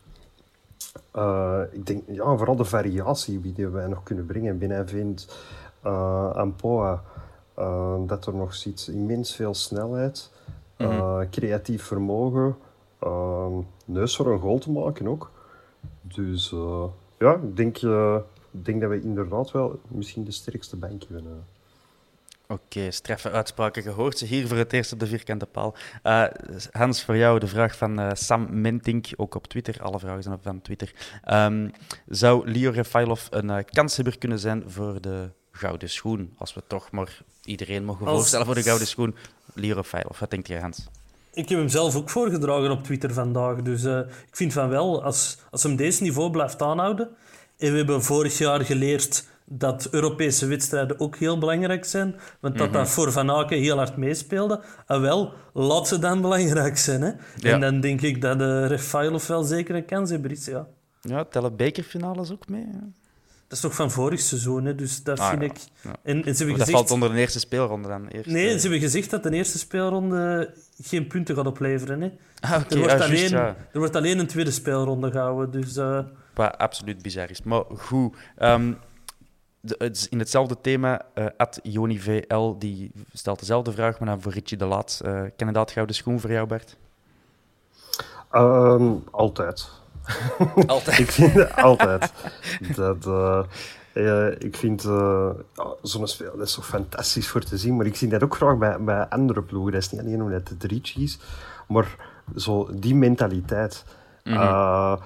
Eh, ik denk, ja, vooral de variatie die wij nog kunnen brengen. Binnen vindt eh Ampoa eh, dat er nog zit immens veel snelheid, eh, creatief vermogen, neus voor een goal te maken ook. Dus ja, ik denk, ik denk dat we inderdaad wel misschien de sterkste bank hebben. Eh. Oké, straffe uitspraken gehoord. Hier voor het eerst op de vierkante paal. Eh, Hans, voor jou de vraag van eh, Sam Mentink, ook op Twitter. Alle vragen zijn op van Twitter. Ehm, zou Leo Refailov een uh, kanshebber kunnen zijn voor de gouden schoen? Als we toch maar iedereen mogen Als- voorstellen voor de gouden schoen. Leo Refailov, wat denkt jij, Hans? Ik heb hem zelf ook voorgedragen op Twitter vandaag. Dus uh, ik vind van wel, als, als hem deze niveau blijft aanhouden. En we hebben vorig jaar geleerd dat Europese wedstrijden ook heel belangrijk zijn. Want dat dat mhm. voor Van Aken heel hard meespeelde. En wel, laat ze dan belangrijk zijn. Hè? En dan denk ik dat de Refailov wel zeker een kans heeft, ja. Ja, tellen bekerfinales ook mee. Dat is toch van vorig seizoen, hè? dus dat ah, vind ik... En, en ze hebben dat valt onder de eerste speelronde dan? Eerst, nee, ze hebben gezegd dat de eerste speelronde geen punten gaat opleveren. Hè. Ah, er, wordt ah, alleen, er wordt alleen een tweede speelronde gehouden. Dus, uh... Wat absoluut bizar is. Maar goed, um, de, in hetzelfde thema, uh, at JoniVL die stelt dezelfde vraag, maar dan voor Richie de Laat. Uh, kandidaat gouden schoen voor jou, Bert? Um, altijd. Altijd? ik vind altijd. dat, uh, ik vind uh, zo'n spel dat is zo fantastisch voor te zien, maar ik zie dat ook graag bij, bij andere ploegen. Dat is niet alleen omdat het Richie's, maar zo die mentaliteit. Mm -hmm.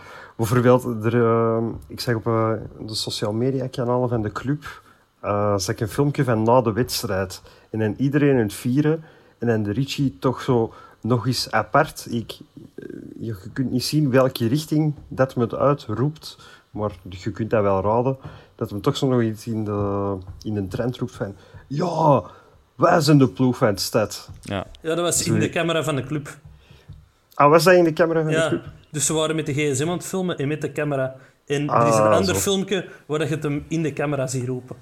Bijvoorbeeld, er, uh, ik zeg op uh, de social media kanalen van de club, uh, zag ik een filmpje van na de wedstrijd. En dan iedereen het vieren. En dan de Richie toch zo nog eens apart. Ik, je, kunt niet zien welke richting dat me het uitroept. Maar je kunt dat wel raden. Dat hem toch zo nog iets in de, in de trend roept van... Ja, wij zijn de ploeg van het stad. Ja, ja dat was in de camera van de club. Ah, was dat in de camera van de club? Dus ze waren met de gsm aan het filmen en met de camera. En er is een ah, ander filmpje waar je het hem in de camera ziet roepen.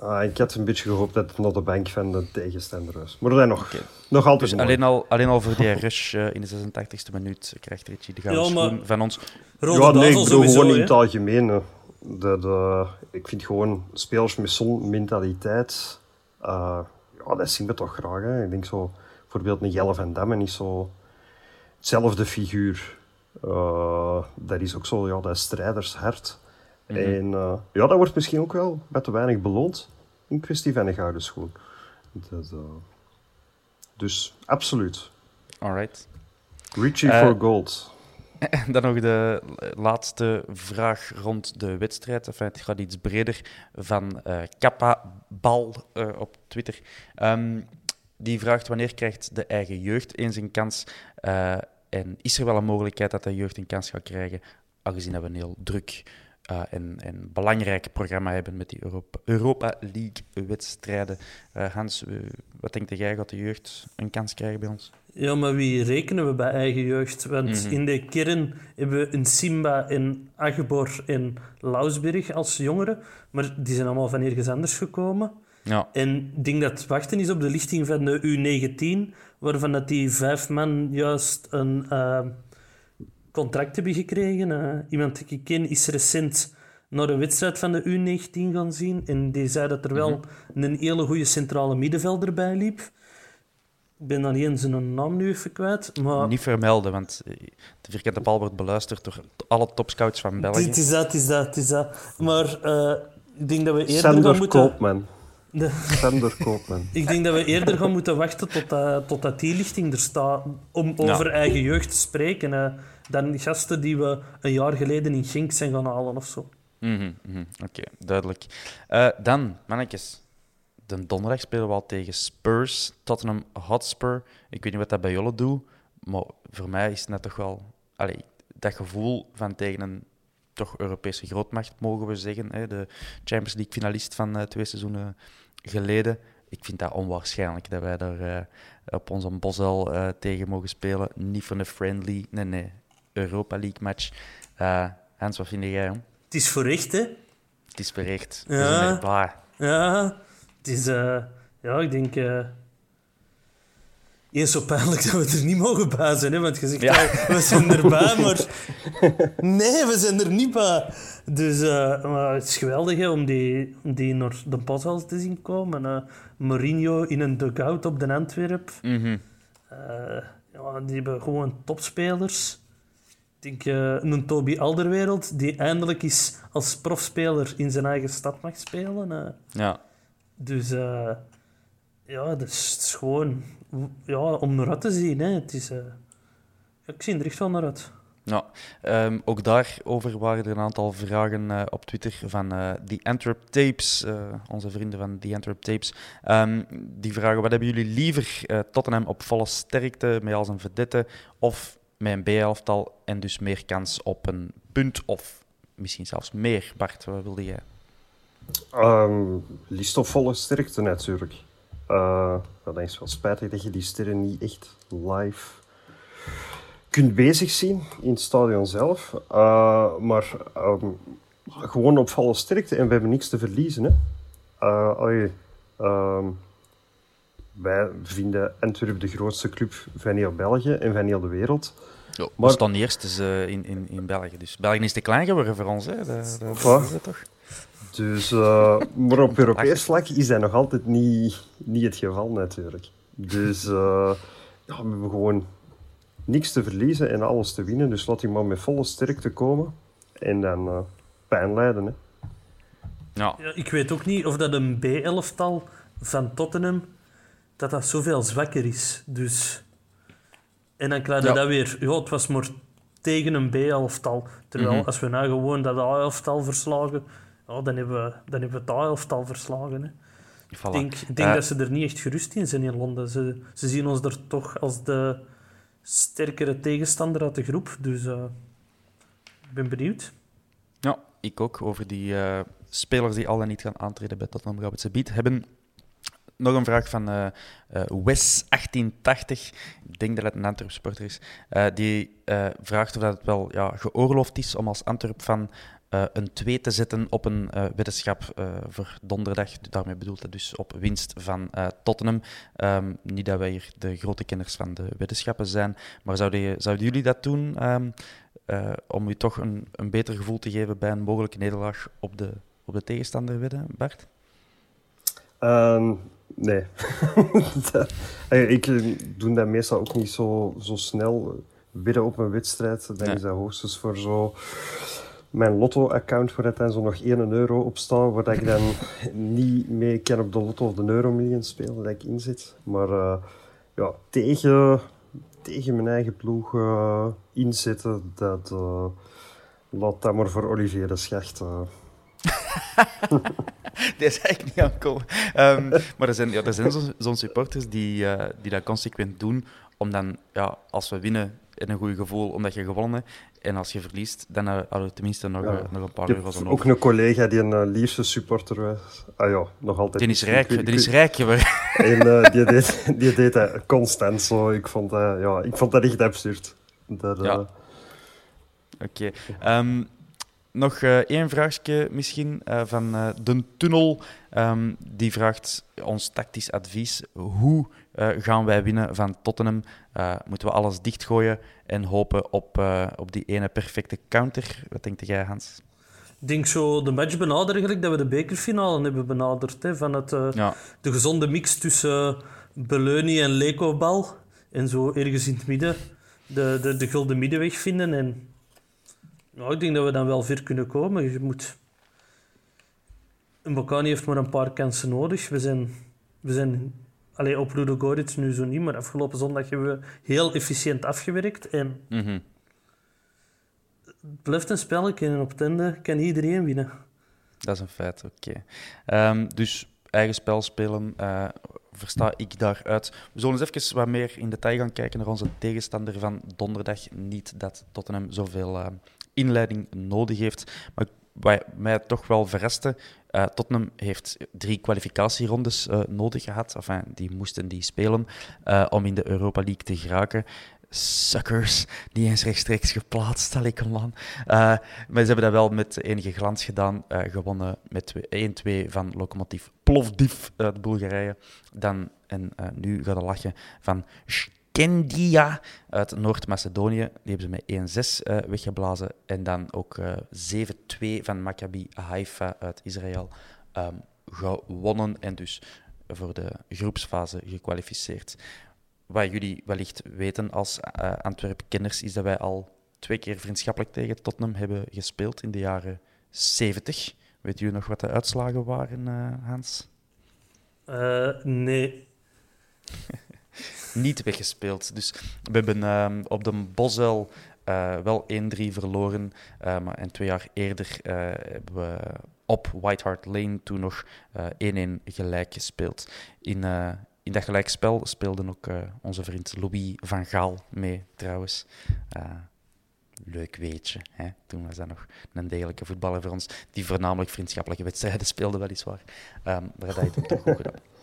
Ah, ik had een beetje gehoopt dat het nog de bank van de tegenstander was. Maar dat nog, nog altijd dus alleen al, alleen al voor die rush uh, in de 86e minuut krijgt Richie de gouden ja, van ons. ja, nee, ik bedoel gewoon in het algemeen. De, de, ik vind gewoon spelers met zo'n mentaliteit... Uh, ja, dat zien we toch graag. Hè. Ik denk zo... Bijvoorbeeld een Jelle van Damme is zo... Hetzelfde figuur. Uh, dat is ook zo, ja, dat is strijdershart. Mm En uh, ja, dat wordt misschien ook wel met te weinig beloond in kwestie van een gouden schoen. Dat, uh, dus absoluut. Alright. Richie for gold. Dan nog de laatste vraag rond de wedstrijd. Enfin, het gaat iets breder van uh, Kappa Bal op Twitter. Um, die vraagt wanneer krijgt de eigen jeugd eens een kans uh, en is er wel een mogelijkheid dat de jeugd een kans gaat krijgen, aangezien dat we een heel druk uh, en, en belangrijk programma hebben met die Europa, Europa League-wedstrijden. Uh, Hans, uh, wat denk jij, gaat de jeugd een kans krijgen bij ons? Ja, maar wie rekenen we bij eigen jeugd? Want mhm. in de kern hebben we een Simba in Agbor en Lausberg als jongeren, maar die zijn allemaal van ergens anders gekomen. Ja. En ik denk dat het wachten is op de lichting van de U19, waarvan dat die vijf man juist een uh, contract hebben gekregen. Uh, iemand die ik ken is recent naar een wedstrijd van de U19 gaan zien en die zei dat er wel mhm. een hele goede centrale middenvelder bij liep. Ik ben dan eens zijn naam nu even kwijt. Maar... Niet vermelden, want de vierkante bal wordt beluisterd door alle topscouts van België. Het is dat, het is dat, het is dat. Maar uh, ik denk dat we eerder Sander gaan moeten... Koopman. De... Sander Koopman. Ik denk dat we eerder gaan moeten wachten tot dat, tot dat die lichting er staat om over eigen jeugd te spreken. Hè, dan gasten die we een jaar geleden in Gink zijn gaan halen of zo. Mm -hmm, Oké, duidelijk. Uh, dan, mannetjes. De donderdag spelen we al tegen Spurs, Tottenham Hotspur. Ik weet niet wat dat bij jullie doet, maar voor mij is het toch wel... Allee, dat gevoel van tegen een toch Europese grootmacht, mogen we zeggen. Hè, de Champions League finalist van uh, twee seizoenen geleden. Ik vind dat onwaarschijnlijk dat wij daar uh, op onze Bosel uh, tegen mogen spelen. Niet voor een friendly, nee, nee, Europa League match. Uh, Hans, wat vind jij? Hoor? Het is voor echt, hè? Het is voor echt. Ja, ja het is, ja, ik denk Eerst zo pijnlijk dat we er niet mogen bij zijn. Hè? Want je zegt, ja. we zijn erbij, maar... Nee, we zijn er niet bij. Dus uh, maar het is geweldig hè, om, die, die naar de Boswell te zien komen. Uh, Mourinho in een dugout op de Antwerp. Mm -hmm. uh, ja, die hebben gewoon topspelers. Ik denk een Toby Alderwereld, die eindelijk eens als profspeler in zijn eigen stad mag spelen. ja. Dus ja, dus het is gewoon ja, om naar uit te zien. Hè. Het is, uh... ik zie er echt wel naar uit. Ja, um, ook daarover waren er een aantal vragen uh, op Twitter van uh, The Antwerp Tapes, uh, onze vrienden van The Antwerp Tapes. Um, die vragen, wat hebben jullie liever, Tottenham op volle sterkte, met als een vedette, of met een B-elftal en dus meer kans op een punt, of misschien zelfs meer? Bart, wat wilde jij? Um, liefst op volle sterkte natuurlijk. Uh, dat is wel spijtig dat je die sterren niet echt live kunt bezig zien in het stadion zelf. Uh, maar um, gewoon op volle sterkte en we hebben niks te verliezen. Hè. Uh, um, wij vinden Antwerpen de grootste club van heel België en van heel de wereld. Ja, maar... Staan eerst uh, in, in, in België. Dus België is te klein geworden voor ons. Hè. Dat, dat, dat is het toch? Dus, uh, maar op Europees vlak is dat nog altijd niet, niet het geval natuurlijk. Dus uh, ja, we hebben gewoon niks te verliezen en alles te winnen. Dus laat die maar met volle sterkte komen en dan uh, pijn lijden. Hè. Ja. ja. ik weet ook niet of dat een B-elftal van Tottenham dat dat zoveel zwakker is. Dus... En dan krijg je ja. dat weer... Ja, het was maar tegen een B-elftal. Terwijl mm -hmm. als we nou gewoon dat A-elftal verslagen dan, hebben we, dan hebben we elftal verslagen. Hè. Voilà. Ik denk, ik denk uh, dat ze er niet echt gerust in zijn in Londen. Ze, ze zien ons er toch als de sterkere tegenstander uit de groep. Dus uh, ik ben benieuwd. Ja, ik ook. Over die uh, spelers die al dan niet gaan aantreden bij Tottenham Brabantse Beat hebben nog een vraag van uh, uh, Wes1880. Ik denk dat het een Antwerp sporter is. Die vraagt of dat het wel ja, geoorloofd is om als Antwerp van uh, een 2 te zetten op een uh, weddenschap uh, voor donderdag. Daarmee bedoelt het dus op winst van Tottenham. Um, niet dat wij hier de grote kenners van de weddenschappen zijn, maar zouden, zouden jullie dat doen um, om u toch een, een beter gevoel te geven bij een mogelijke nederlaag op de, op de tegenstander wedden, Bart? Um, nee. ik doe dat meestal ook niet zo, zo snel. Bidden op een wedstrijd, dan is dat hoogstens voor zo mijn lotto-account waar dan zo nog 1 euro op staat, waar ik dan niet mee kan op de lotto of de euromillion spelen, dat ik inzet. Maar uh, ja, tegen, tegen mijn eigen ploeg uh, inzetten, dat uh, laat dat maar voor Olivier de Schacht. Dit is eigenlijk niet aankomen. Um, maar er zijn, ja, er zijn zo'n zo supporters die, die dat consequent doen, om dan, ja, als we winnen, in een goed gevoel omdat je gewonnen hebt. En als je verliest, dan hadden we tenminste nog, ja. nog een paar euro's aan Ook een collega die een uh, liefste supporter was. Ah ja, nog altijd. Die is rijk, die is rijk. En uh, die, deed, die deed dat constant zo. Ik vond, uh, ja, ik vond dat echt absurd. Dat, ja. Oké. Okay. Um, nog één vraagje misschien van De Tunnel. Um, die vraagt ons tactisch advies. Hoe uh, gaan wij winnen van Tottenham? Uh, moeten we alles dichtgooien en hopen op, uh, op die ene perfecte counter? Wat denk jij, Hans? Ik denk zo de match benaderen gelijk dat we de bekerfinale hebben benaderd. Hè, van het, ja. De gezonde mix tussen Beleuni en Leko-bal. En zo ergens in het midden de, de, de gulden middenweg vinden. En nou, ik denk dat we dan wel ver kunnen komen. Je moet... Mbokani heeft maar een paar kansen nodig. We zijn, we zijn Allee, op Ludo Goric nu zo niet, maar afgelopen zondag hebben we heel efficiënt afgewerkt. En mm het blijft een spelletje en op het einde kan iedereen winnen. Dat is een feit, oké. Okay. Um, dus eigen spel spelen, uh, versta ik daaruit. We zullen eens even wat meer in detail gaan kijken naar onze tegenstander van donderdag. Niet dat Tottenham zoveel uh, inleiding nodig heeft, maar wat mij toch wel verraste, uh, Tottenham heeft drie kwalificatierondes uh, nodig gehad. Enfin, die moesten die spelen uh, om in de Europa League te geraken. Suckers, niet eens rechtstreeks geplaatst, stel ik man. maar ze hebben dat wel met enige glans gedaan. gewonnen met 1-2 van locomotief Plovdiv uit Bulgarije. Dan, en nu gaat het lachen, van Kendia uit Noord-Macedonië. Die hebben ze met 1-6 uh, eh, weggeblazen. En dan ook uh, eh, 7-2 van Maccabi Haifa uit Israël um, gewonnen. En dus voor de groepsfase gekwalificeerd. Wat jullie wellicht weten als uh, Antwerp-kenners is dat wij al twee keer vriendschappelijk tegen Tottenham hebben gespeeld in de jaren 70. Weet u nog wat de uitslagen waren, Hans? nee. niet weggespeeld. Dus we hebben uh, op de Bosel eh, wel 1-3 verloren. Maar, en twee jaar eerder uh, hebben we op White Hart Lane toen nog 1-1 gelijk gespeeld. In, in dat gelijkspel speelde ook onze vriend Louis van Gaal mee, trouwens. leuk weetje. Hè? Toen was dat nog een degelijke voetballer voor ons, die voornamelijk vriendschappelijke wedstrijden speelde, weliswaar. Um, maar dat heeft hij toch goed gedaan.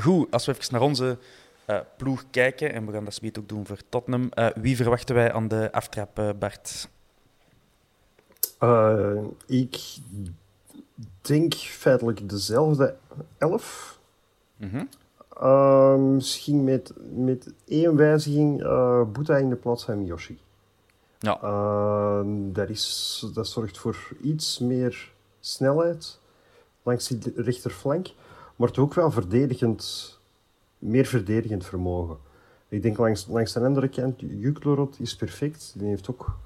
Goed, als we even naar onze uh, ploeg kijken. En we gaan dat speed ook doen voor Tottenham. Uh, wie verwachten wij aan de aftrap, Bart? ik denk feitelijk dezelfde elf. Mm misschien met, met één wijziging, Boeta in de plaats van Yoshi. Ja. dat, is, dat zorgt voor iets meer snelheid langs die rechterflank, maar het ook wel verdedigend meer verdedigend vermogen. Ik denk langs, langs de andere kant, Juklorot is perfect. Die heeft ook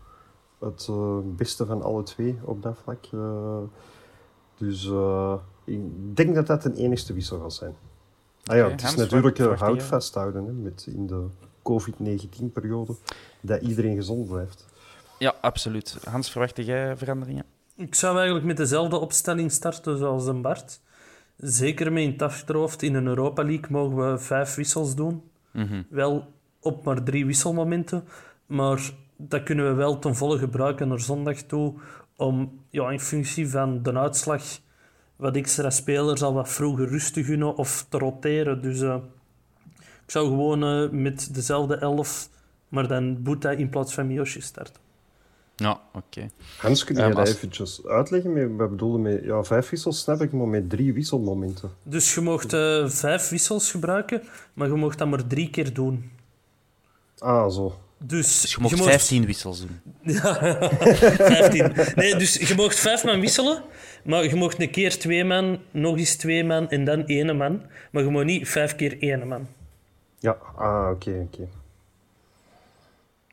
het uh, beste van alle twee op dat vlak. Uh, dus uh, ik denk dat dat een enigste wissel gaat zijn. Ah ja, okay, het is natuurlijk hout vasthouden hè, met in de COVID-19-periode dat iedereen gezond blijft. Ja, absoluut. Hans, verwacht jij veranderingen? Ik zou eigenlijk met dezelfde opstelling starten zoals een Bart. Zeker met in het achterhoofd, in een Europa League mogen we vijf wissels doen. Mhm. Wel op maar drie wisselmomenten. Maar dat kunnen we wel ten volle gebruiken naar zondag toe. Om ja, in functie van de uitslag wat extra spelers al wat vroeger rust te gunnen of te roteren. Dus uh, ik zou gewoon uh, met dezelfde elf, maar dan Boeta in plaats van Miyoshi starten. Ja, oké. Hans, kun je um, dat eventjes uitleggen? Met, wat bedoelde met ja, vijf wissels, snap ik, maar met drie wisselmomenten. Dus je mocht uh, vijf wissels gebruiken, maar je mocht dat maar drie keer doen. Ah, zo. Dus, dus je mocht vijftien wissels doen. Ja, vijftien. Nee, dus je mocht vijf man wisselen, maar je mocht een keer twee man, nog eens twee man en dan één man. Maar je mag niet vijf keer één man. Ja, ah, oké, oké.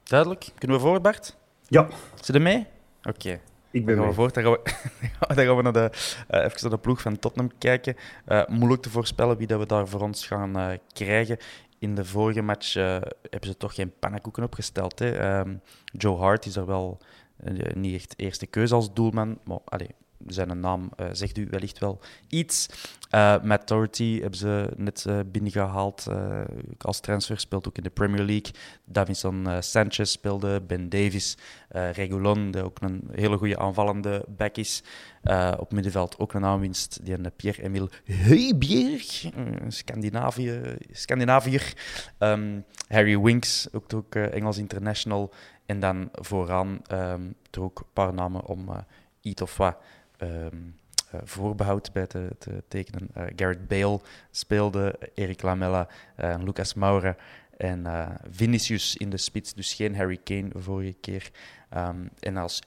Duidelijk. Kunnen we voor, Bart? Ja. Zit er mee? Oké. Ik ben dan gaan we voort. Dan gaan we, dan gaan we naar de, uh, even naar de ploeg van Tottenham kijken. Uh, moeilijk te voorspellen wie dat we daar voor ons gaan uh, krijgen. In de vorige match hebben ze toch geen pannenkoeken opgesteld. Hè. Um, Joe Hart is er wel niet echt eerste keuze als doelman. Maar allez, zijn naam uh, zegt u wellicht wel iets. Uh, Matt Doherty hebben ze net uh, binnengehaald als transfer, speelt ook in de Premier League. Davison Sanchez speelde, Ben Davis, Regulon, die ook een hele goede aanvallende back is. op middenveld ook een aanwinst, die een Pierre-Emile Heubjerg, Scandinavië, Scandinaviër. Um, Harry Winks, ook, ook Engels international. En dan vooraan um, er ook een paar namen om iets of wat um, uh, voorbehoud bij te, te tekenen. Uh, Garrett Bale speelde, Erik Lamella, uh, Lucas Moura en Vinicius in de spits. Dus geen Harry Kane vorige keer. Um, en als,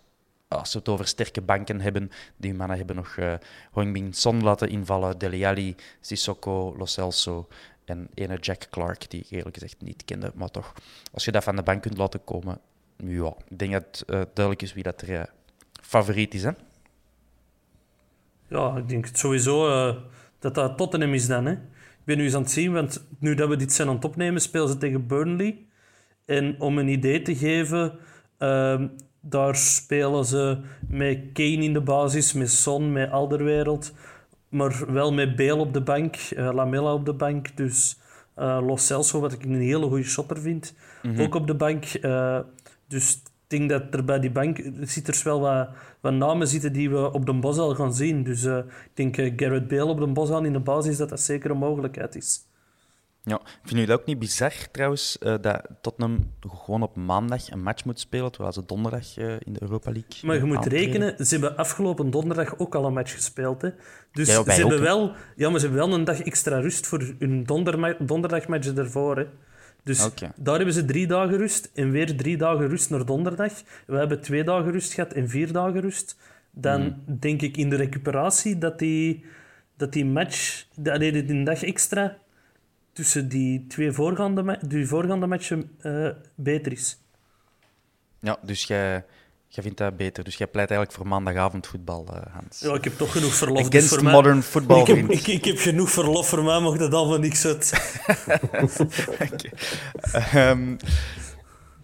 als we het over sterke banken hebben, die mannen hebben nog uh, Heung-Min Son laten invallen, Dele Alli, Sissoko, Lo Celso en ene Jack Clark, die ik eerlijk gezegd niet kende. Maar toch, als je dat van de bank kunt laten komen, ja, ik denk dat het duidelijk is wie dat er favoriet is. Hè? Ja, ik denk het sowieso uh, dat dat Tottenham is dan. Hè. Ik ben nu eens aan het zien, want nu dat we dit zijn aan het opnemen, spelen ze tegen Burnley. En om een idee te geven, uh, daar spelen ze met Kane in de basis, met Son, met Alderwereld. Maar wel met Bale op de bank, uh, Lamella op de bank. Dus uh, Los Celso, wat ik een hele goede shotter vind, mm -hmm. ook op de bank. dus ik denk dat er bij die bank zit er wel wat, wat namen zitten die we op de Bosal gaan zien. Dus uh, ik denk uh, Garrett Bale op de Bosal in de basis dat dat zeker een mogelijkheid is. Ja, vinden jullie ook niet bizar trouwens uh, dat Tottenham gewoon op maandag een match moet spelen, terwijl ze donderdag in de Europa League. Maar je moet aantreden? rekenen, ze hebben afgelopen donderdag ook al een match gespeeld. Hè? Dus ja, ze, hebben wel, ja, maar ze hebben wel een dag extra rust voor hun donderdagmatch ervoor. Hè? Dus daar hebben ze drie dagen rust en weer drie dagen rust naar donderdag. We hebben twee dagen rust gehad en vier dagen rust. Dan hmm. denk ik in de recuperatie dat die, dat die match, de, een dag extra tussen die twee voorgaande, die voorgaande matchen uh, beter is. Ja, dus jij Jij vindt dat beter, dus jij pleit eigenlijk voor maandagavond voetbal, uh, Hans. Ja, ik heb toch genoeg verlof. Dus Against dus voor modern football, ik heb, ik, ik, heb genoeg verlof, voor mij mag dat allemaal niks uit. okay. um,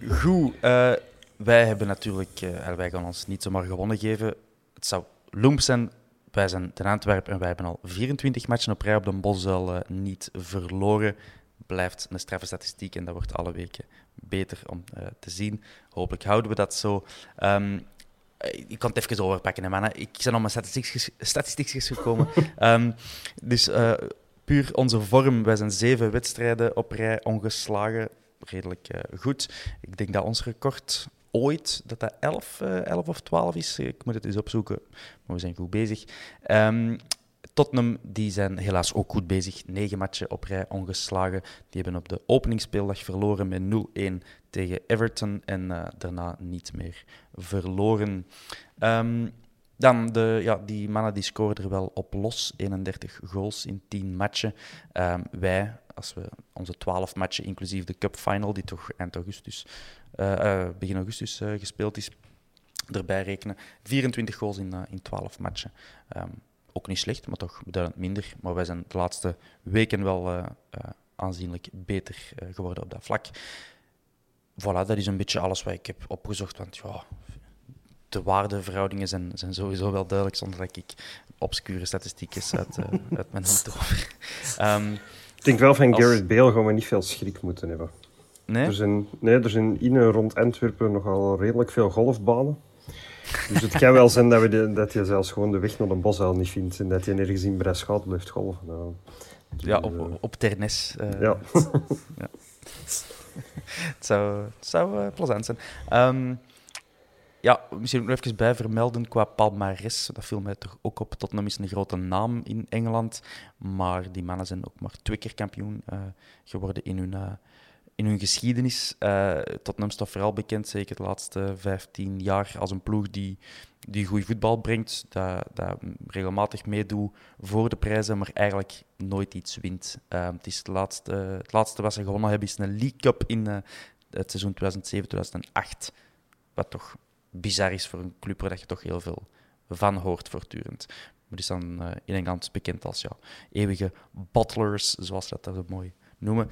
goed, uh, wij hebben natuurlijk, uh, wij gaan ons niet zomaar gewonnen geven. Het zou loemp zijn. Wij zijn ten Antwerpen en wij hebben al 24 matchen op rij op de Boszuil uh, niet verloren. Blijft een straffe statistiek en dat wordt alle weken beter om uh, te zien. Hopelijk houden we dat zo. Um, ik kan het even overpakken, hè, mannen. Ik ben op mijn statistiekjes gekomen. um, dus uh, puur onze vorm. Wij zijn zeven wedstrijden op rij ongeslagen. Redelijk uh, goed. Ik denk dat ons record ooit dat dat 11, uh, 11 of 12 is. Ik moet het eens opzoeken, maar we zijn goed bezig. Um, Tottenham die zijn helaas ook goed bezig. Negen matchen op rij ongeslagen. Die hebben op de openingsspeeldag verloren met 0-1 tegen Everton en uh, daarna niet meer verloren. Um, dan, de, ja, die mannen die scoren er wel op los. 31 goals in 10 matchen. Um, wij, als we onze 12 matchen, inclusief de Cup Final, die toch eind augustus, uh, uh, begin augustus gespeeld is, erbij rekenen. 24 goals in, in 12 matchen. Um, ook niet slecht, maar toch beduidend minder. Maar wij zijn de laatste weken wel uh, uh, aanzienlijk beter uh, geworden op dat vlak. Voilà, dat is een beetje alles wat ik heb opgezocht. Want ja, de waardeverhoudingen zijn, zijn sowieso wel duidelijk, zonder dat ik obscure statistiekjes uit, uit mijn hoofd over. Um, ik denk wel van als... Garrett Bale gaan we niet veel schrik moeten hebben. Nee? Er zijn, nee, er zijn in en rond Antwerpen nogal redelijk veel golfbanen. Dus het kan wel zijn dat, we de, dat je zelfs gewoon de weg naar een bosuil niet vindt en dat je nergens in Breschout blijft golven. Nou, ja, op, uh, op Ternes. Uh, ja. ja. het zou, het zou uh, plezant zijn. Um, ja, misschien nog even bij vermelden qua palmares. Dat viel mij toch ook op. Tottenham is een grote naam in Engeland. Maar die mannen zijn ook maar twee keer kampioen uh, geworden in hun, in hun geschiedenis. Uh, Tottenham staat vooral bekend, zeker de laatste 15 jaar, als een ploeg die, die goed voetbal brengt, dat, dat regelmatig meedoet voor de prijzen, maar eigenlijk nooit iets wint. Uh, het, is het, laatste, het laatste wat ze gewonnen hebben is een League Cup in uh, het seizoen 2007-2008. Wat toch bizar is voor een club waar je toch heel veel van hoort voortdurend. Maar die is dan in Engeland bekend als ja, eeuwige bottlers, zoals ze dat zo mooi noemen.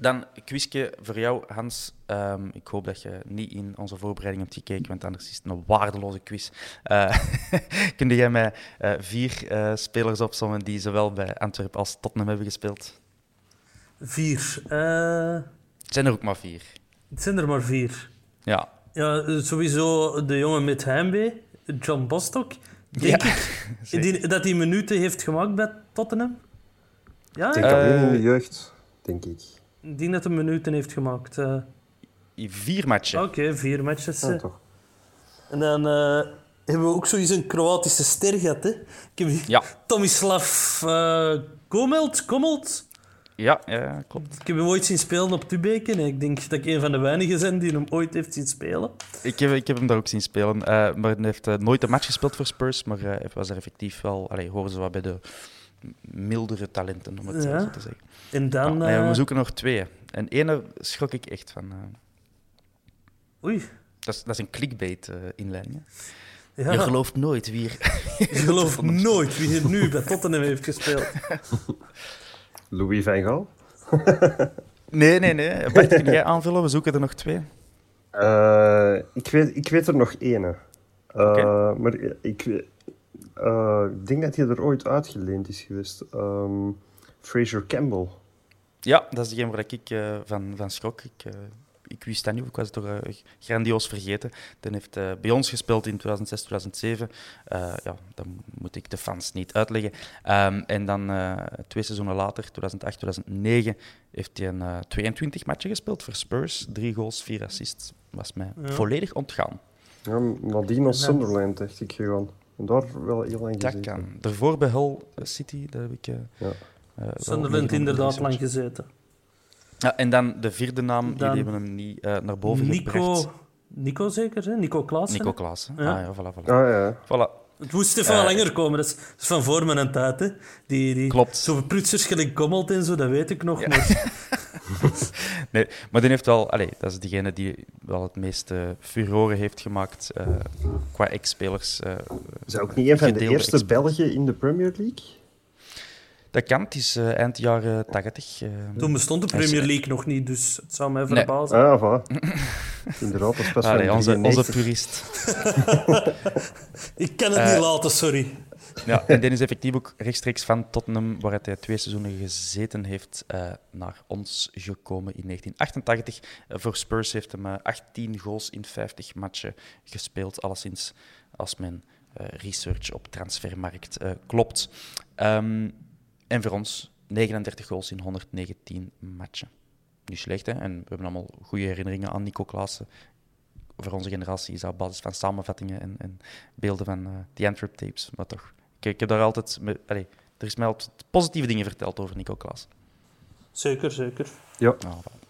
Dan een quizje voor jou, Hans. Um, ik hoop dat je niet in onze voorbereiding hebt gekeken, want anders is het een waardeloze quiz. Uh, kun jij mij uh, vier uh, spelers opzommen die zowel bij Antwerpen als Tottenham hebben gespeeld? Vier. Het zijn er ook maar vier. Het zijn er maar vier. Ja. Ja, sowieso de jongen met heimwee, John Bostock. Denk ja, ik die, dat hij minuten heeft gemaakt bij Tottenham. Ja, ik denk alleen in de jeugd, denk ik. Ik denk dat hij minuten heeft gemaakt. Uh... Vier matchen. Oké, okay, vier matches. Ja, toch. En dan uh, hebben we ook zoiets een Kroatische ster gehad. Hè? Ik heb ja. Tomislav uh, Komelt. Komelt. Ja, ja, klopt. Ik heb hem ooit zien spelen op Tubeke. En ik denk dat ik een van de weinigen ben die hem ooit heeft zien spelen. Ik heb, ik heb hem daar ook zien spelen. Uh, maar hij heeft uh, nooit een match gespeeld voor Spurs. Maar hij was er effectief wel... Allee, horen ze wat bij de mildere talenten, om het ja. zo te zeggen. En dan... Ja, nee, we zoeken nog twee. En ene schrok ik echt van. Uh... Oei. Dat is, dat is een clickbait-inleiding. Uh, ja. Je gelooft nooit wie er... Je gelooft nooit wie er nu bij Tottenham heeft gespeeld. Louis van Gaal? nee, nee, nee. Bart, kun jij aanvullen? We zoeken er nog twee. Uh, ik, weet, ik weet er nog één. Uh, okay. Maar ik, uh, ik denk dat hij er ooit uitgeleend is geweest. Um, Fraser Campbell. Ja, dat is degene waar ik uh, van, van schrok. Ik, uh, ik wist dat niet, ik was het toch uh, grandioos vergeten. Die heeft bij ons gespeeld in 2006, 2007. ja, dat moet ik de fans niet uitleggen. Um, en dan twee seizoenen later, 2008, 2009, heeft hij een 22 matchen gespeeld voor Spurs. Drie goals, vier assists. Was mij ja. volledig ontgaan. Ja, nadien als Sunderland, dacht ik gewoon. En daar wel heel lang gezeten. Dat kan. Daarvoor bij Hull City, daar heb ik... ja. Uh, Sunderland inderdaad lang gezeten. Ja, en dan de vierde naam, dan die hebben hem niet uh, naar boven Nico, gebracht. Nico zeker, hè? Nico Klaassen. Nico Klaassen, ja. ah ja, voilà, voilà. Ah, ja. voilà. Het moest even uh, langer komen, dat is, dat is van voor mijn tijd. Hè. Die, die, Klopt. Zo prutsers gelijk Gommelt en zo, dat weet ik nog. Ja. Maar... nee, maar die heeft wel... Allez, dat is degene die wel het meeste furoren heeft gemaakt uh, qua ex-spelers. Uh, is ook niet een van de eerste Belgen in de Premier League? Dat kan, het is eh, eind jaren 80. eh, Toen bestond de Premier League nog niet, dus het zou mij Nee. verbazen. Ah, ja, voilà. Inderdaad, dat is allee, van onze, onze 93. purist. Ik kan het Eh, niet laten, sorry. Ja, en die is effectief ook rechtstreeks van Tottenham, waar hij twee seizoenen gezeten heeft, eh, naar ons gekomen in 1988. Eh, voor Spurs heeft hem eh, 18 goals in 50 matchen gespeeld, alleszins als mijn eh, research op transfermarkt eh, klopt. Ehm, en voor ons 39 goals in 119 matchen. Niet slecht, hè? En we hebben allemaal goede herinneringen aan Nico Klaassen. Voor onze generatie is dat op basis van samenvattingen en, en beelden van eh The Antwerp tapes. Maar toch, ik, ik heb daar altijd... me- allee, er is mij altijd positieve dingen verteld over Nico Klaassen. Zeker, zeker. Ja, Nou, voilà.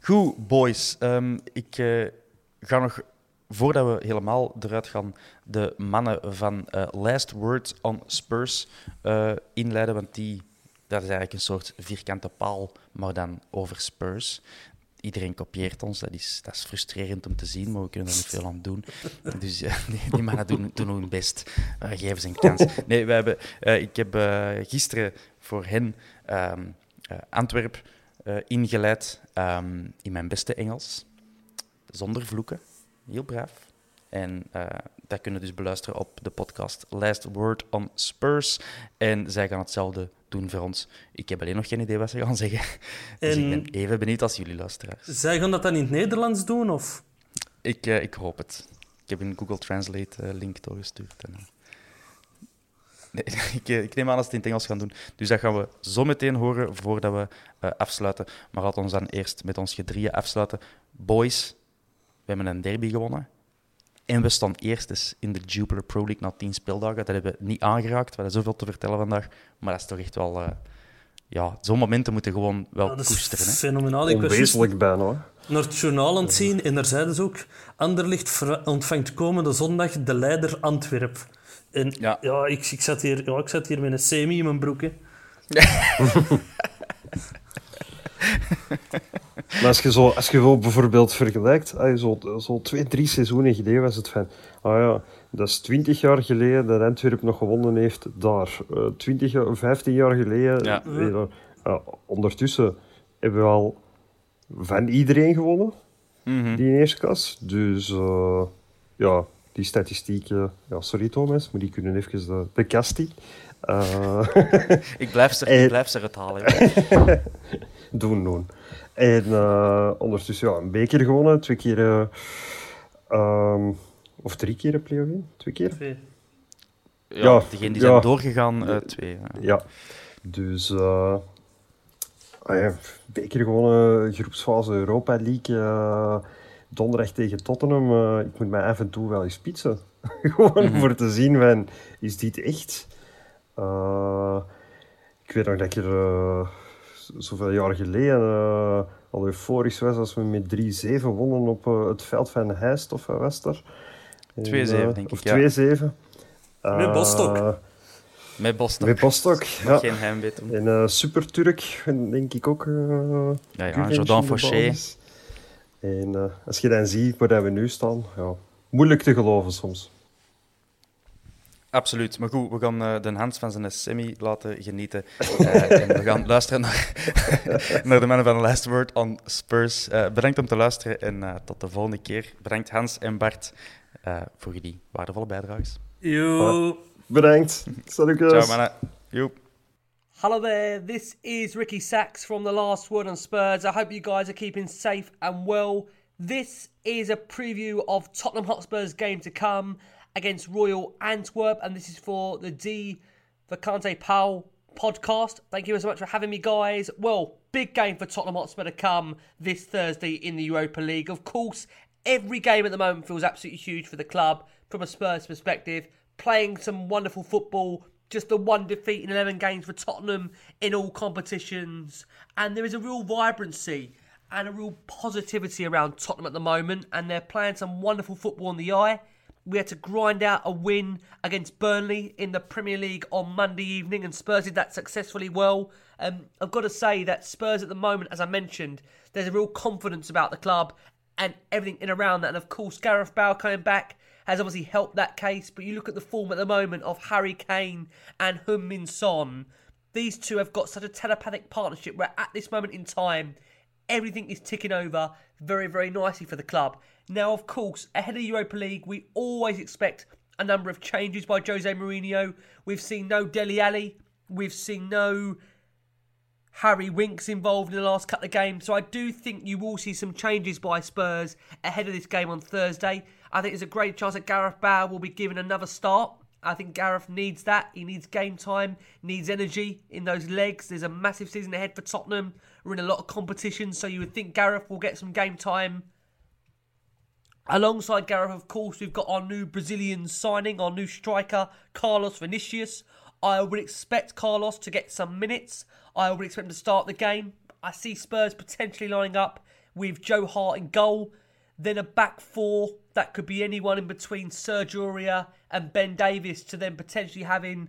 Goed, boys. Ehm, ik eh, ga nog, voordat we helemaal eruit gaan, de mannen van eh, Last Word on Spurs eh, inleiden. Want die, dat is eigenlijk een soort vierkante paal, maar dan over Spurs. Iedereen kopieert ons, dat is, dat is frustrerend om te zien, maar we kunnen er niet veel aan doen. Dus eh, die, mannen doen, doen hun best. Geven ze een kans. Nee, we hebben, ik heb gisteren voor hen eh, Antwerp ingeleid ehm, in mijn beste Engels, zonder vloeken. Heel braaf. En eh, dat kunnen we dus beluisteren op de podcast Last Word on Spurs. En zij gaan hetzelfde doen voor ons. Ik heb alleen nog geen idee wat ze gaan zeggen. Dus ik En- ben even benieuwd als jullie luisteraars. Zij gaan dat dan in het Nederlands doen? Of? Ik, eh, ik hoop het. Ik heb een Google Translate eh, link doorgestuurd. En, nee, ik, ik neem aan dat ze het in het Engels gaan doen. Dus dat gaan we zo meteen horen voordat we afsluiten. Maar laten we ons dan eerst met ons gedrieën afsluiten. Boys, we hebben een derby gewonnen. En we staan eerst in de Jupiler Pro League na tien speeldagen. Dat hebben we niet aangeraakt. We hebben zoveel te vertellen vandaag. Maar dat is toch echt wel... eh, ja, zo'n momenten moeten gewoon wel Dat is koesteren. Hè? fenomenaal. Ik onwezenlijk bijna. hè. naar het journaal aan het zien en daar zeiden ze ook... Anderlicht ontvangt komende zondag de leider Antwerp. En Ja. ja, ik, ik, zat hier, ja, ik zat hier met een semi in mijn broek. Hè. Maar als je, zo, als je bijvoorbeeld vergelijkt, ah, zo, zo twee, drie seizoenen geleden was het van, ah ja, dat is twintig jaar geleden dat Antwerp nog gewonnen heeft daar. Eh 20, jaar- 15 jaar geleden. Ja. eh. Ja, ondertussen hebben we al van iedereen gewonnen, Mhm. die in eerste klas. Dus eh, ja, die statistieken, ja, sorry Thomas, maar die kunnen even de, de kast in. Ik blijf ze, ik blijf ze eruit halen. doen, doen. En eh, ondertussen ja, een beker gewonnen, twee keer, eh, ehm, of drie keer een play-off in, twee keer. Twee. Ja, Ja, degenen die ja. zijn doorgegaan, eh, twee. ja. Ja, dus eh ah ja, beker gewonnen, groepsfase Europa League, eh, donderdag tegen Tottenham. eh, ik moet mij af en toe wel eens spitsen. Gewoon voor te zien van, is dit echt? Eh, ik weet nog dat ik er eh, zoveel jaar geleden uh, al euforisch was als we met 3-7 wonnen op eh, het veld van Heist of wat was er? En, 2-7 eh, denk of ik, ja. 2-7. Met Bostock. Met Boston. met Bostock, ja. geen heimwee. En Super Turk, denk ik ook. Ja, ja, Jordan Fauché. En als je dan ziet waar we nu staan, ja, moeilijk te geloven soms. Absoluut. Maar goed, we gaan eh, de Hans van zijn semi laten genieten. Eh, en we gaan luisteren naar, naar de mannen van Last Word on Spurs. Eh, bedankt om te luisteren en eh, tot de volgende keer. Bedankt Hans en Bart eh, voor jullie waardevolle bijdrages. Yo. Bedankt. Salut, Ciao mannen. Joep. Hello there, this is Ricky Sachs from The Last Word on Spurs. I hope you guys are keeping safe and well. This is a preview of Tottenham Hotspur's game to come against Royal Antwerp, and this is for the D Vacante Powell podcast. Thank you so much for having me, guys. Well, big game for Tottenham Hotspur to come this Thursday in the Europa League. Of course, every game at the moment feels absolutely huge for the club from a Spurs perspective. Playing some wonderful football, just the one defeat in 11 games for Tottenham in all competitions. And there is a real vibrancy and a real positivity around Tottenham at the moment. And they're playing some wonderful football on the eye. We had to grind out a win against Burnley in the Premier League on Monday evening, and Spurs did that successfully well. Um, I've got to say that Spurs at the moment, as I mentioned, there's a real confidence about the club and everything in around that. And of course, Gareth Bale coming back has obviously helped that case. But you look at the form at the moment of Harry Kane and Heung-Min Son, These two have got such a telepathic partnership where at this moment in time, everything is ticking over very, very nicely for the club. Now, of course, ahead of Europa League, we always expect a number of changes by Jose Mourinho. We've seen no Dele Alli, we've seen no Harry Winks involved in the last couple of games. So I do think you will see some changes by Spurs ahead of this game on Thursday. I think there's a great chance that Gareth Bale will be given another start. I think Gareth needs that. He needs game time, needs energy in those legs. There's a massive season ahead for Tottenham. We're in a lot of competition, so you would think Gareth will get some game time. Alongside Gareth, of course, we've got our new Brazilian signing, our new striker, Carlos Vinicius. I would expect Carlos to get some minutes. I would expect him to start the game. I see Spurs potentially lining up with Joe Hart in goal. Then a back four that could be anyone in between Sergio Aurier and Ben Davis to then potentially having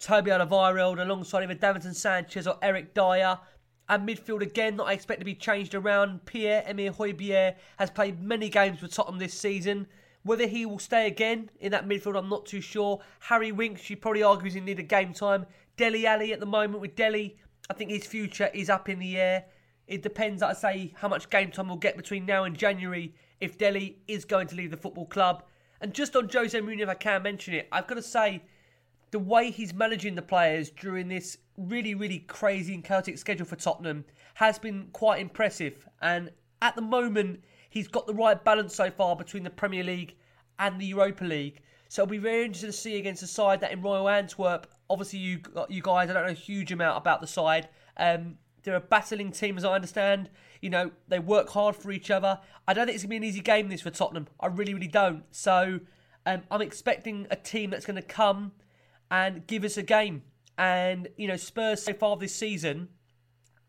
Toby Alderweireld alongside either Davinson Sanchez or Eric Dier. And midfield again that I expect to be changed around. Pierre-Emile Højbjerg has played many games for Tottenham this season. Whether he will stay again in that midfield, I'm not too sure. Harry Winks, she probably argues he needed game time. Dele Alli at the moment with Delhi, I think his future is up in the air. It depends, like I say, how much game time we'll get between now and January if Delhi is going to leave the football club. And just on Jose Mourinho, if I can mention it, I've got to say, the way he's managing the players during this really, really crazy and chaotic schedule for Tottenham has been quite impressive. And at the moment, he's got the right balance so far between the Premier League and the Europa League. So it'll be very interesting to see against a side that in Royal Antwerp, obviously you you guys, I don't know a huge amount about the side. Um, they're a battling team, as I understand. You know, they work hard for each other. I don't think it's going to be an easy game, this, for Tottenham. I really, really don't. So um, I'm expecting a team that's going to come and give us a game. And, you know, Spurs so far this season,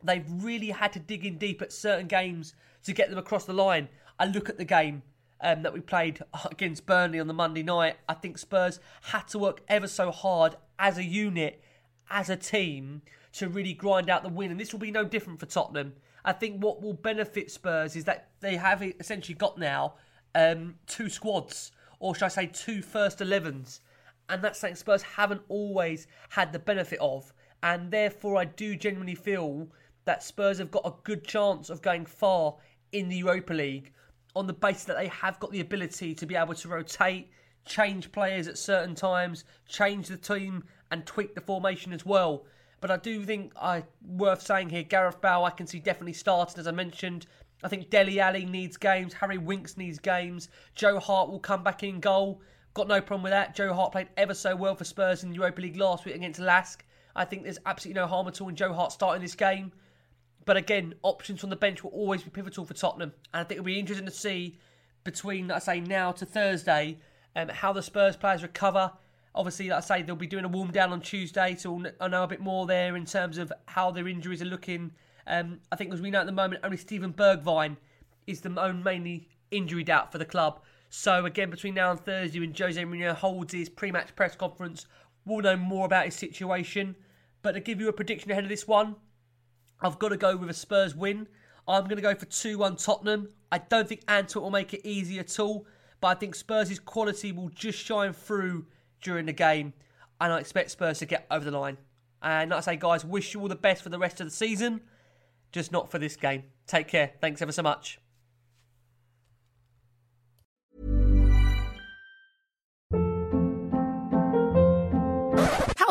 they've really had to dig in deep at certain games to get them across the line. I look at the game um, that we played against Burnley on the Monday night. I think Spurs had to work ever so hard as a unit, as a team, to really grind out the win. And this will be no different for Tottenham. I think what will benefit Spurs is that they have essentially got now um, two squads, or should I say, two first 11s. And that's something Spurs haven't always had the benefit of. And therefore, I do genuinely feel that Spurs have got a good chance of going far in the Europa League on the basis that they have got the ability to be able to rotate, change players at certain times, change the team, and tweak the formation as well. But I do think I worth saying here, Gareth Bale I can see definitely started as I mentioned. I think Dele Alli needs games, Harry Winks needs games, Joe Hart will come back in goal. Got no problem with that. Joe Hart played ever so well for Spurs in the Europa League last week against Lask. I think there's absolutely no harm at all in Joe Hart starting this game. But again, options from the bench will always be pivotal for Tottenham. And I think it'll be interesting to see between, I say, now to Thursday, um, how the Spurs players recover Obviously, like I say, they'll be doing a warm down on Tuesday, so I know a bit more there in terms of how their injuries are looking. Um, I think, as we know at the moment, only Steven Bergwijn is the own mainly injury doubt for the club. So again, between now and Thursday, when Jose Mourinho holds his pre-match press conference, we'll know more about his situation. But to give you a prediction ahead of this one, I've got to go with a Spurs win. I'm going to go for 2-1 Tottenham. I don't think Antwerp will make it easy at all, but I think Spurs' quality will just shine through during the game, and I expect Spurs to get over the line. And like I say, guys, wish you all the best for the rest of the season, just not for this game. Take care. Thanks ever so much.